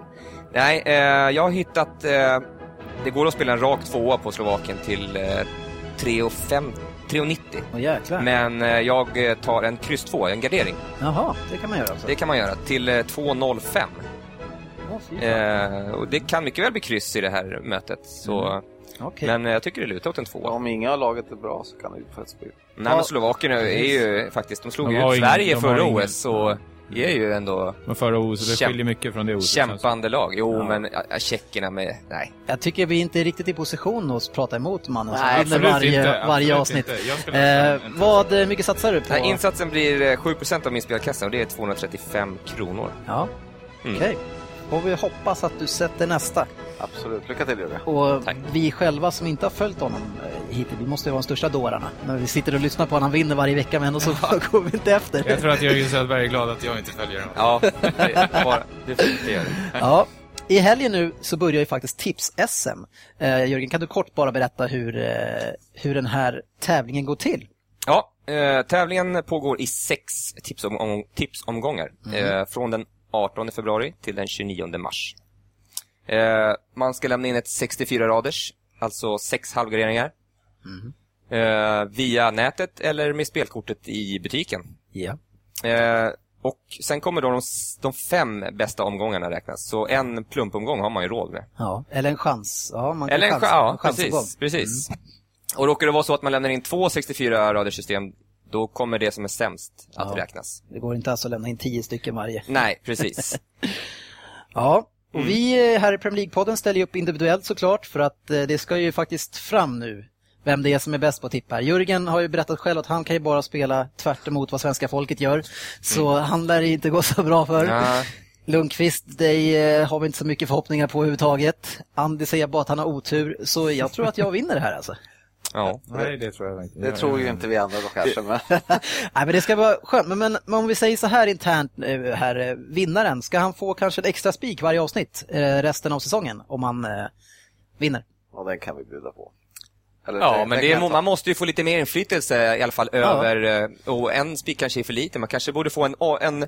nej, eh, jag har hittat... Eh, det går att spela en rak tvåa på Slovakien till eh, 3,5 3,90. Åh jäklar. Men eh, jag eh, tar en kryss 2, en gardering. Jaha, det kan man göra alltså. Det kan man göra. Till eh, 2,05. Åh, fy fan. Eh, och det kan mycket väl bli kryss i det här mötet. Så, Okej. Men eh, jag tycker det lutar åt en tvåa. Om inga av laget är bra så kan det ju faktiskt bli... Nej, men Slovakien är ju faktiskt... De slog De ju ut ingen- Sverige har förra ingen- OS, så är ju ändå Men förra OS, det skiljer mycket från det OS. kämpande lag. Jo, Ja. men tjeckerna med... Nej. Jag tycker vi inte är riktigt i position att prata emot mannen som Nej, vinner varje, inte, varje avsnitt. inte. Eh, en- en- vad eh, mycket satsar du på? Nej, insatsen blir eh, 7% av min spelkassa och det är 235 kronor. Ja, Mm. okej. Får vi hoppas att du sätter nästa. Absolut. Lycka till Jörgen. Och Tack. vi själva som inte har följt honom eh, hittills, vi måste ju vara de största dårarna. När vi sitter och lyssnar på honom, han vinner varje vecka men ändå så går vi inte efter. Jag tror att Jörgen Söderberg är glad att jag inte följer honom. Ja, det, det. Ja. I helgen nu så börjar ju faktiskt Tips-SM. Eh, Jörgen, kan du kort bara berätta hur, eh, hur den här tävlingen går till? Ja, eh, tävlingen pågår i sex tipsomgång, tipsomgångar. Eh, från den 18 februari till den 29 mars. Eh, man ska lämna in ett 64 raders, alltså sex halvgarderingar. Eh, via nätet eller med spelkortet i butiken. Ja. Eh, och sen kommer då de, de fem bästa omgångarna räknas. Så en plumpomgång har man ju råd med. ja. Eller en chans. Ja, man kan Eller en chans, ja, chansomgång. precis. precis. Och råkar det vara så att man lämnar in två 64 radersystem, då kommer det som är sämst att Ja. räknas. Det går inte alltså att lämna in tio stycken varje. Nej, precis. Ja, och Mm. vi eh, här i Premier League-podden ställer upp individuellt såklart för att eh, det ska ju faktiskt fram nu vem det är som är bäst på tipp här. Jörgen har ju berättat själv att han kan ju bara spela tvärt emot vad svenska folket gör. Så han lär inte gå så bra för. Mm. Ja, Lundqvist, dig eh, har vi inte så mycket förhoppningar på överhuvudtaget. Andy säger bara att han har otur, så jag tror att jag vinner det här alltså. Ja. Nej, det tror jag inte. Det tror ju inte vi andra då kanske, men... Nej men det ska vara skönt, men, men, men om vi säger så här internt eh, här, eh, vinnaren, ska han få kanske en extra spik varje avsnitt eh, resten av säsongen om han eh, vinner? Ja, den kan vi bjuda på. Eller, Ja, den- men den det är, man måste ju få lite mer inflytelse i alla fall över, eh, och en spik kanske är för lite, man kanske borde få en, en,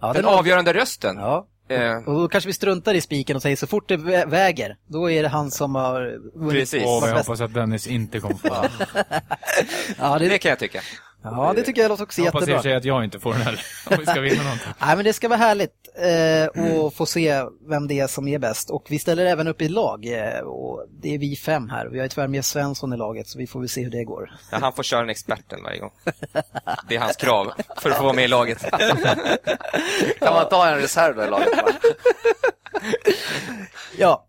Ja, den den av- avgörande rösten. Ja, Eh, och då kanske vi struntar i spiken och säger så fort det vä- väger, då är det han som har vunnit. Precis. Åh, varit jag hoppas att Dennis inte kommer få. Ja, det det, kan jag tycka. Ja, det tycker jag låter också Jag hoppas i jättebra. att jag inte får den heller. Om vi ska vinna någonting. Nej, men det ska vara härligt eh, att få se vem det är som är bäst. Och vi ställer även upp i lag. Eh, och det är vi fem här. Vi har tyvärr med Svensson i laget, så vi får väl se hur det går. Ja, han får köra en experten varje gång. Det är hans krav för att få vara med i laget. Kan man ta en reserv då i laget? Ja,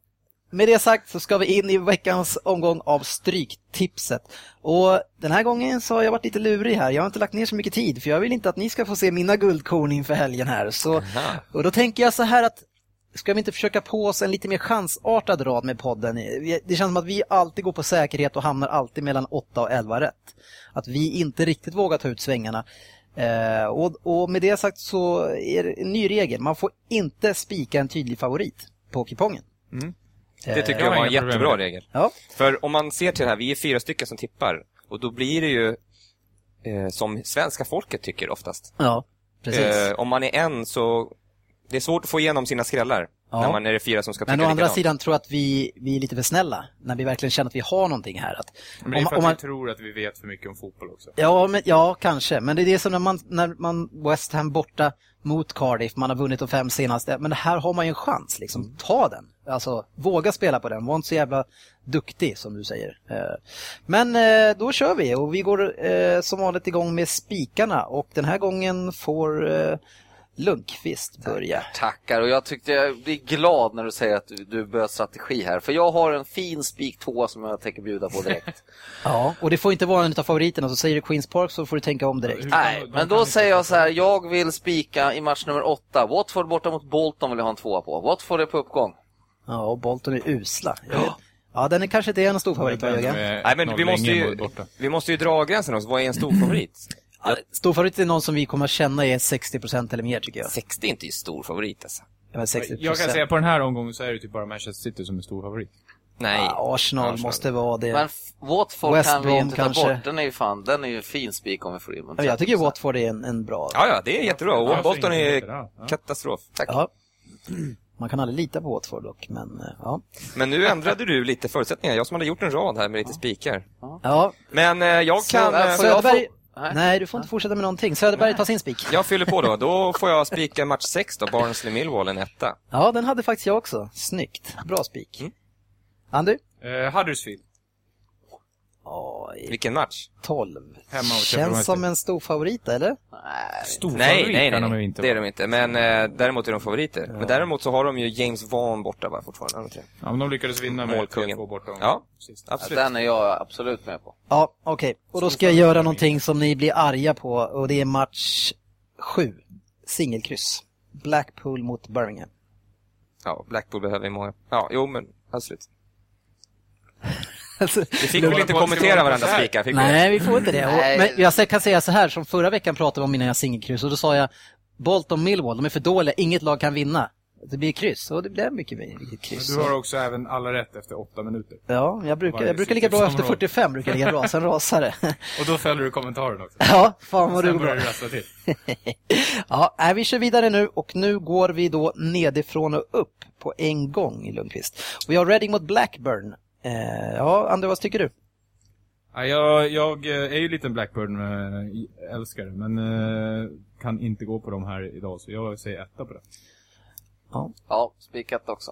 med det sagt så ska vi in i veckans omgång av Stryktipset. Och den här gången så har jag varit lite lurig här. Jag har inte lagt ner så mycket tid för jag vill inte att ni ska få se mina guldkorn inför helgen här. Så, och då tänker jag så här att ska vi inte försöka på oss en lite mer chansartad rad med podden? Det känns som att vi alltid går på säkerhet och hamnar alltid mellan 8 och 11 rätt. Att vi inte riktigt vågar ta ut svängarna. Eh, och, och med det sagt så är det en ny regel. Man får inte spika en tydlig favorit på kupongen. Det tycker jag jag var en problem jättebra regel. Ja, För om man ser till det här, vi är fyra stycken som tippar. Och då blir det ju eh, som svenska folket tycker oftast. ja precis. Eh, om man är en så... Det är svårt att få igenom sina skrällar Ja. när man är det fyra som ska tycka Men å andra likadant. sidan tror jag att vi, vi är lite för snälla när vi verkligen känner att vi har någonting här. Att, Men det är om- för att om man- vi tror att vi vet för mycket om fotboll också. Ja, men, ja, kanske. Men det är det som när man, när man West Ham borta mot Cardiff, man har vunnit de fem senaste. Men det här har man ju en chans, liksom. Ta den. Alltså, våga spela på den. Var inte så jävla duktig, som du säger. Eh, Men eh, då kör vi och vi går eh, som vanligt igång med spikarna och den här gången får Lundqvist börja. Tackar och jag tyckte jag blir glad när du säger att du, du börjar strategi här. För jag har en fin spik två som jag tänker bjuda på direkt. Ja, och det får inte vara en av favoriterna. Så säger du Queens Park så får du tänka om direkt. Nej, men då säger jag så här. Jag vill spika i match nummer åtta. Watford borta mot Bolton vill jag ha en tvåa på. Watford är på uppgång. Ja, och Bolton är usla. Ja, den är kanske inte en stor favorit, va, Jörgen? Nej, men vi måste, ju, vi måste ju dra gränsen också. Vad är en stor favorit? Ja, Stor favorit är någon som vi kommer att känna är 60% eller mer tycker jag. 60 är inte ju stor favorit alltså. Ja, men 60%. Jag kan säga på den här omgången så är det typ bara Manchester City som är stor favorit. Nej. Ja, Arsenal måste vara det. Men Watford West kan vi inte ta kanske. bort. Den är ju fan, den är ju en fin spik om vi får in den. Ja, jag tycker Watford är en, en bra. Ja, ja, det är jättebra. Ja, Och Bolton så är ja, ja. katastrof. Tack. Ja. Man kan aldrig lita på Watford dock, men eh, ja. Men nu ändrade du lite förutsättningar. Jag som hade gjort en rad här med lite spikar. Ja, Men eh, jag kan... eh, Söderberg... Nej. Nej, du får inte fortsätta med någonting. Söderberg, ta sin spik. Jag fyller på då. Då får jag spika match 6 då, Barnsley-Millwall, en etta. Ja, den hade faktiskt jag också. Snyggt. Bra spik. Mm. Andy? Eh, Huddersfield. Ja, i Vilken match? 12. Hemma Sheffield Känns som en stor favorit, eller? Stor Nej, favorit nej, kan nej. de inte det är de inte. Men eh, däremot är de favoriter. Men däremot så har de ju James Vaughan borta va, fortfarande. Ja, men de lyckades vinna med Målkungen. 3-2 borta. Ja, Sist. Ja, absolut. Den är jag absolut med på. Ja, okej. Och då ska jag göra någonting som ni blir arga på och det är match 7. Singelkryss. Blackpool mot Birmingham. Ja, Blackpool behöver ju många. Ja, jo men absolut. Alltså, Vi fick väl inte kommentera varandras spikar? Nej, vi får inte det. Och, men jag kan säga så här, som förra veckan pratade vi om mina singelkryss och då sa jag Bolton Millwall, de är för dåliga, inget lag kan vinna. Det blir kryss och det blev mycket mycket kryss. Du har också även alla rätt efter åtta minuter. Ja, jag brukar, jag brukar ligga bra efter singelkryssområde. 45, brukar ligga bra, sen rasar det. Och då fäller du kommentaren också. Ja, fan vad du Sen går bra. du rassla till. Ja, nej, vi kör vidare nu och nu går vi då nedifrån och upp på en gång, Lundqvist. Vi har Reading mot Blackburn. Eh, ja, Andreas, vad tycker du? Ja, jag, jag eh, är ju lite en Blackburn-älskare, men eh, kan inte gå på dem här idag, så jag säger etta på det. Ja, Ja, spikat också.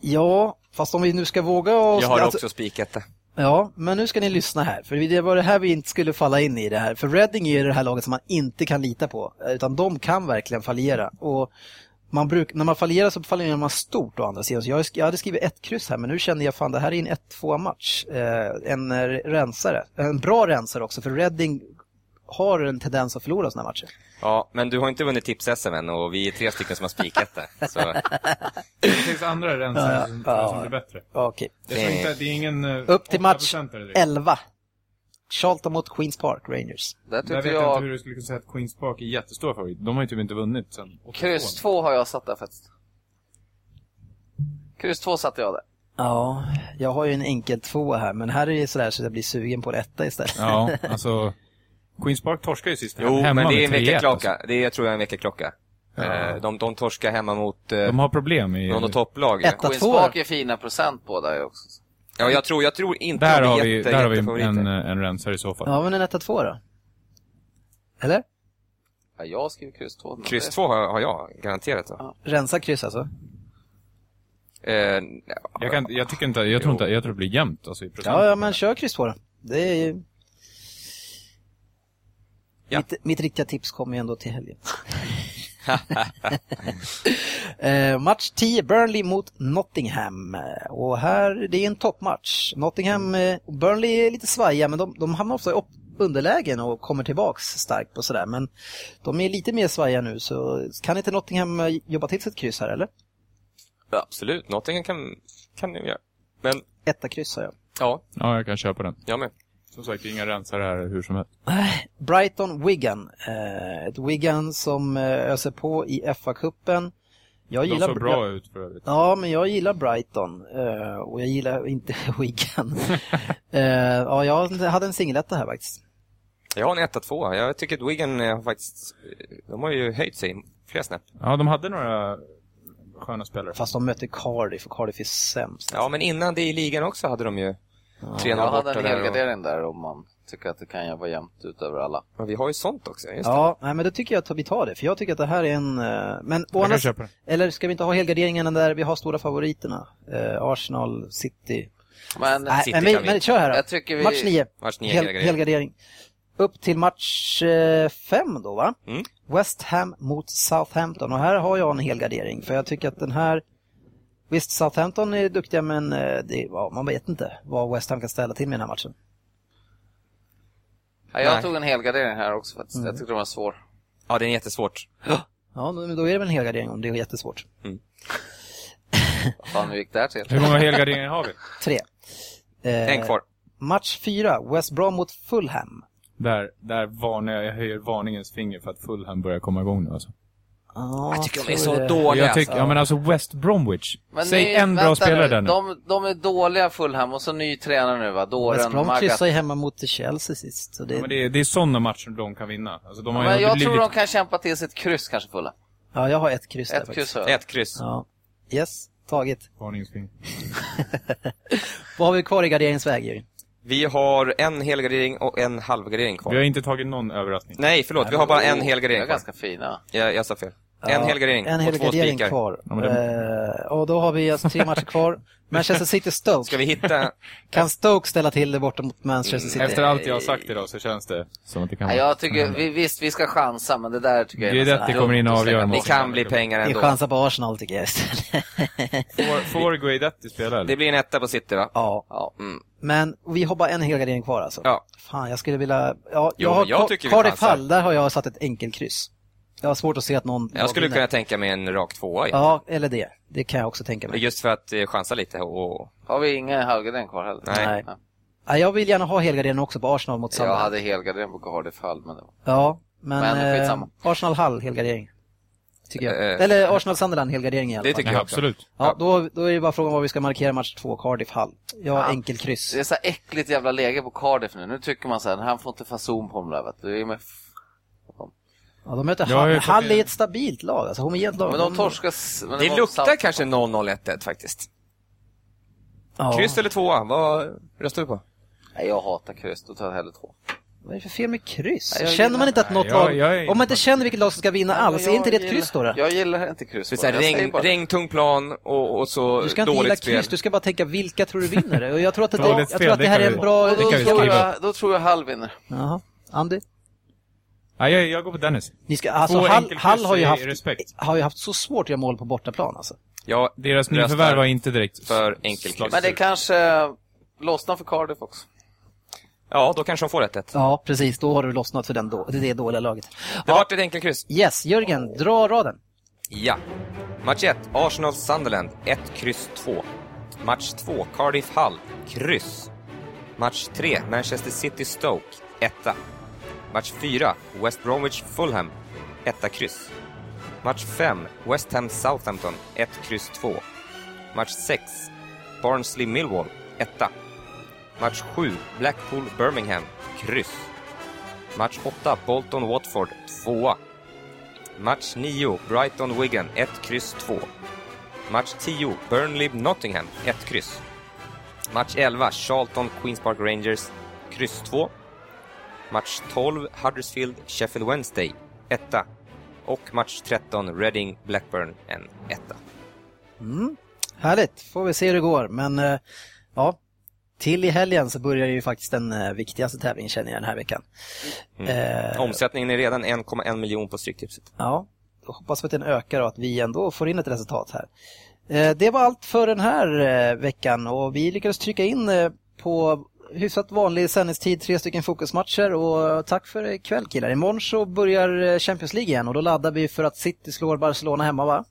ja fast om vi nu ska våga oss... Jag har alltså- också spiketta. Ja, men nu ska ni lyssna här. För det var det här vi inte skulle falla in i det här. För Reading är det här laget som man inte kan lita på. Utan de kan verkligen fallera. Och man bruk, när man fallerar så fallerar man stort å andra sidan. Så jag, jag hade skrivit ett kryss här, men nu kände jag fan det här är en 1-2 match. Eh, en eh, rensare. En bra rensare också, för Reading har en tendens att förlora sådana matcher. Ja, men du har inte vunnit tips-SM än och vi är tre stycken som har spikat det. Så Det finns andra rensare som, Ja. som blir bättre. Okej. Det är, inte, det är ingen... eh, Upp till match 8% är det direkt. 11. Charlton mot Queens Park Rangers. Där Jag vet inte jag... hur du skulle kunna säga att Queens Park är jättestor favorit. De har ju typ inte vunnit sen 82. Kryss två har jag satt där faktiskt. Kryss två satte jag där. Ja, jag har ju en enkel två här, men här är det sådär så jag blir sugen på etta istället. Ja, alltså... Queens Park torskar ju sist Jo, hemma men det är en med 3-1, väckarklocka. alltså. Det är, jag tror jag är en väckarklocka. Ja. Eh, De, de torskar hemma mot eh, De har problem i... någon topplag. Queens. Park är fina procent på där också. Ja, jag tror, jag tror inte Där har vi, jätte, där har vi en, en rensare i så fall. Ja, men en etta två då? Eller? Ja, jag skriver kryss två. men Kryss det- 2 har, har jag garanterat. Va? Rensa kryss alltså? Eh, Jag, kan, jag tycker inte, jag tror inte, jag tror det blir jämnt alltså i procent. Ja, ja, men kör kryss två då. Det är ju... Ja. Mitt, mitt riktiga tips kommer ju ändå till helgen. eh, match 10, Burnley mot Nottingham. Och här, det är en toppmatch. Nottingham, eh, Burnley är lite svajiga, men de, de hamnar ofta i upp- underlägen och kommer tillbaks starkt och sådär. Men de är lite mer svajiga nu, så kan inte Nottingham eh, jobba till sitt kryss här, eller? Ja, absolut, Nottingham kan, kan ni göra. Men, Etta kryss har jag. ja, Ja, jag kan köpa den. jag med. Som sagt, inga rensare här hur som helst. Brighton Wigan. Eh, ett Wigan som eh, öser på i FA-cupen. Jag De gillar såg bra ut för övrigt. Ja, men jag gillar Brighton eh, och jag gillar inte Wigan. eh, ja, jag hade en singeletta här faktiskt. Jag har en 1 2 Jag tycker att Wigan har faktiskt... De har ju höjt sig flera snäpp. Ja, de hade några sköna spelare. Fast de möter Cardiff och Cardiff är sämst. Ja, men innan det i ligan också hade de ju 3-0 Jag hade en helgardering där om man tycker att det kan vara jämnt ut över alla. men vi har ju sånt också, just det. Ja, nej, men då tycker jag att vi tar det, för jag tycker att det här är en... eh, Men å Jag andra kan köpa det. Eller ska vi inte ha helgarderingen där vi har stora favoriterna? Eh, Arsenal, City. Men Nej, City men, vi, men kör här då. jag tycker vi... Match 9. Match nio, Hel, helgardering. helgardering. Upp till match 5 då va? Mm. West Ham mot Southampton. Och här har jag en helgardering för jag tycker att den här... Visst, Southampton är duktiga men eh, det, ja, man vet inte vad West Ham kan ställa till med den här matchen. Ja, jag Nej. tog en helgardering här också faktiskt. Mm. Jag tyckte den var svår. Ja, det är jättesvårt. Ja, då, då är det väl en helgardering om det är jättesvårt. Vad fan, hur gick det här till? Hur många helgarderingar har vi? Tre. Eh, En kvar. Match 4, West Brom mot Fulham. Där, där varnar jag, jag höjer varningens finger för att Fulham börjar komma igång nu alltså. Ja, Jag tycker de är så det. dåliga. Jag tycker, alltså. ja men alltså West Bromwich. Men Säg ny- en bra spelare nu. där nu. De, de är dåliga Fulham och så ny tränare nu va? West Dåren Brom Magath. kryssade ju hemma mot Chelsea sist. Så det, Ja, men det, är, det är sådana matcher de kan vinna. Alltså, de har Men jag blivit... tror de kan kämpa till sig ett kryss kanske Fulham. ja, jag har ett kryss där Ett faktiskt. kryss jag. Ett kryss. Ja. Yes, taget. Varningens finger. Vad har vi kvar i garderingsväg, Jörgen? Vi har en helgardering och en halvgardering kvar. Vi har inte tagit någon överraskning. Nej, förlåt. Vi har bara en helgardering kvar. ganska fina. Jag, jag sa fel. En helgardering En och två helgardering spikar. kvar. Ja, det- Eh, och då har vi alltså tre matcher kvar. Manchester City Stoke. Ska vi hitta... Kan Stoke ställa till det borta mot Manchester City? Efter allt jag har sagt idag så känns det som att det kan Ja, jag tycker, vi, visst vi ska chansa men det där tycker jag Det är nästan det kommer in och avgör Det kan bli pengar Vi ändå. chansar på Arsenal tycker jag istället. Får, Guidetti spela eller? Det blir en etta på City, va? ja, Ja. Mm. men vi har bara en helgardering kvar alltså. Ja. Fan, jag skulle vilja... Ja, Jo, jag har men jag tycker vi Cardiff. Hall, där har jag satt ett enkelkryss. Jag har svårt att se att någon... Jag skulle vinner. kunna tänka mig en rak tvåa. Ja. Ja, eller det. Det kan jag också tänka mig. Just för att eh, chansa lite och... Har vi ingen halvgardering kvar heller? Nej. Nej. Ja, jag vill gärna ha helgardering också på Arsenal mot Jag Sunderland. hade helgardering på Cardiff Hall men det var... Ja, men, Men eh. Arsenal Hall helgardering. Tycker jag. Eh, Eller Arsenal Sunderland helgardering i alla Det fall. tycker Ja, jag absolut. Ja, då, då är det bara frågan vad vi ska markera match två, Cardiff Hall. Jag har Ja. enkelkryss. Det är så äckligt jävla läge på Cardiff nu. Nu tycker man så här, han får inte fason på dem där vet du. Det är med... Ja, de möter Hall. Hall är en- ett stabilt lag, alltså homogent lag. Men de torskas... men Det var luktar salt- kanske 0-0-1 faktiskt. Ja. Kryss eller tvåa? Vad röstar du på? Nej, jag hatar kryss. Då tar jag hellre två. Vad är det för fel med kryss? Nej, känner man inte att något Nej, lag... jag är- Om man inte känner vilket lag som ska vinna alls, är inte det ett kryss då? då? Jag gillar inte kryss. Det är regn, regntung plan och, och så Du ska inte dåligt gilla spel. kryss, du ska bara tänka vilka tror du vinner? Och jag tror att det, tror att det här är en bra... Då, vi tror jag, då tror jag Hall vinner. Jaha. Andy? Nej, jag, jag går på Dennis. Ni ska, alltså, Två Hall, Hall har, ju haft, respekt. har ju haft så svårt att göra mål på bortaplan alltså. Ja, Deras nyförvärv var inte direkt... för enkelkryss. Men det kanske lossnar för Cardiff också. Ja, då kanske de får 1-1. Ja, precis. Då har du lossnat för den då, det, det dåliga laget. Det vart ett enkelkryss. Yes, Jörgen, dra raden. Ja. Match 1, Arsenal-Sunderland, 1, kryss 2. Match 2, Cardiff Hull, kryss. Match 3, Manchester City-Stoke, 1. Match 4, West Bromwich-Fulham, 1, kryss. Match 5, West Ham-Southampton, 1, kryss 2. Match 6, Barnsley-Millwall, 1. Match 7, Blackpool-Birmingham, kryss. Match 8, Bolton-Watford, 2. Match 9, Brighton-Wigan, 1, kryss 2. Match 10, Burnley-Nottingham, 1, kryss. Match 11, Charlton-Queens Park Rangers, kryss 2. Match 12, Huddersfield-Sheffield Wednesday, 1. Och match 13, Reading-Blackburn, en 1. Härligt, får vi se hur det går. Men eh, ja, till i helgen så börjar ju faktiskt den eh, viktigaste tävlingen känner jag den här veckan. Eh, Omsättningen är redan 1,1 miljon på Stryktipset. Ja, då hoppas vi att den ökar och att vi ändå får in ett resultat här. Eh, Det var allt för den här veckan och vi lyckades trycka in på hyfsat vanlig sändningstid tre stycken fokusmatcher och tack för ikväll killar. Imorgon så börjar eh, Champions League igen och då laddar vi för att City slår Barcelona hemma va?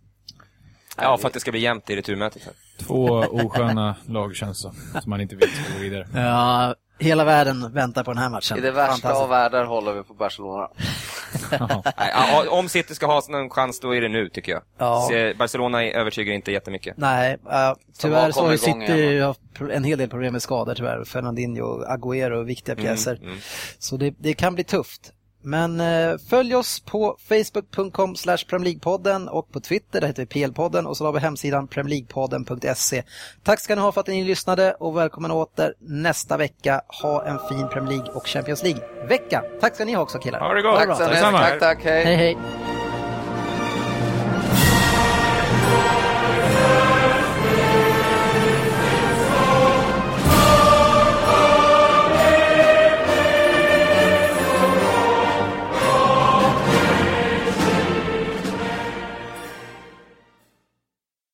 Ja, för att det ska bli jämnt i returmötet. Två osköna lag känns det som man inte vill ska gå vidare. Ja, Hela världen väntar på den här matchen. I det värsta av världar håller vi på Barcelona. Nej, om City ska ha någon chans, då är det nu, tycker jag. Ja. Barcelona övertygar inte jättemycket. Nej, uh, tyvärr så har City haft en hel del problem med skador tyvärr. Fernandinho och Agüero, viktiga pjäser. mm. Så det, det kan bli tufft. Men eh, följ oss på facebook.com slash League-podden och på Twitter, där heter vi PL-podden och så har vi hemsidan premierleaguepodden.se. Tack ska ni ha för att ni lyssnade och välkommen åter nästa vecka. Ha en fin Premier League och Champions League-vecka. Tack ska ni ha också killar. Ha det gott! Tack. Detsamma. Tack, tack, hej. Hej hej!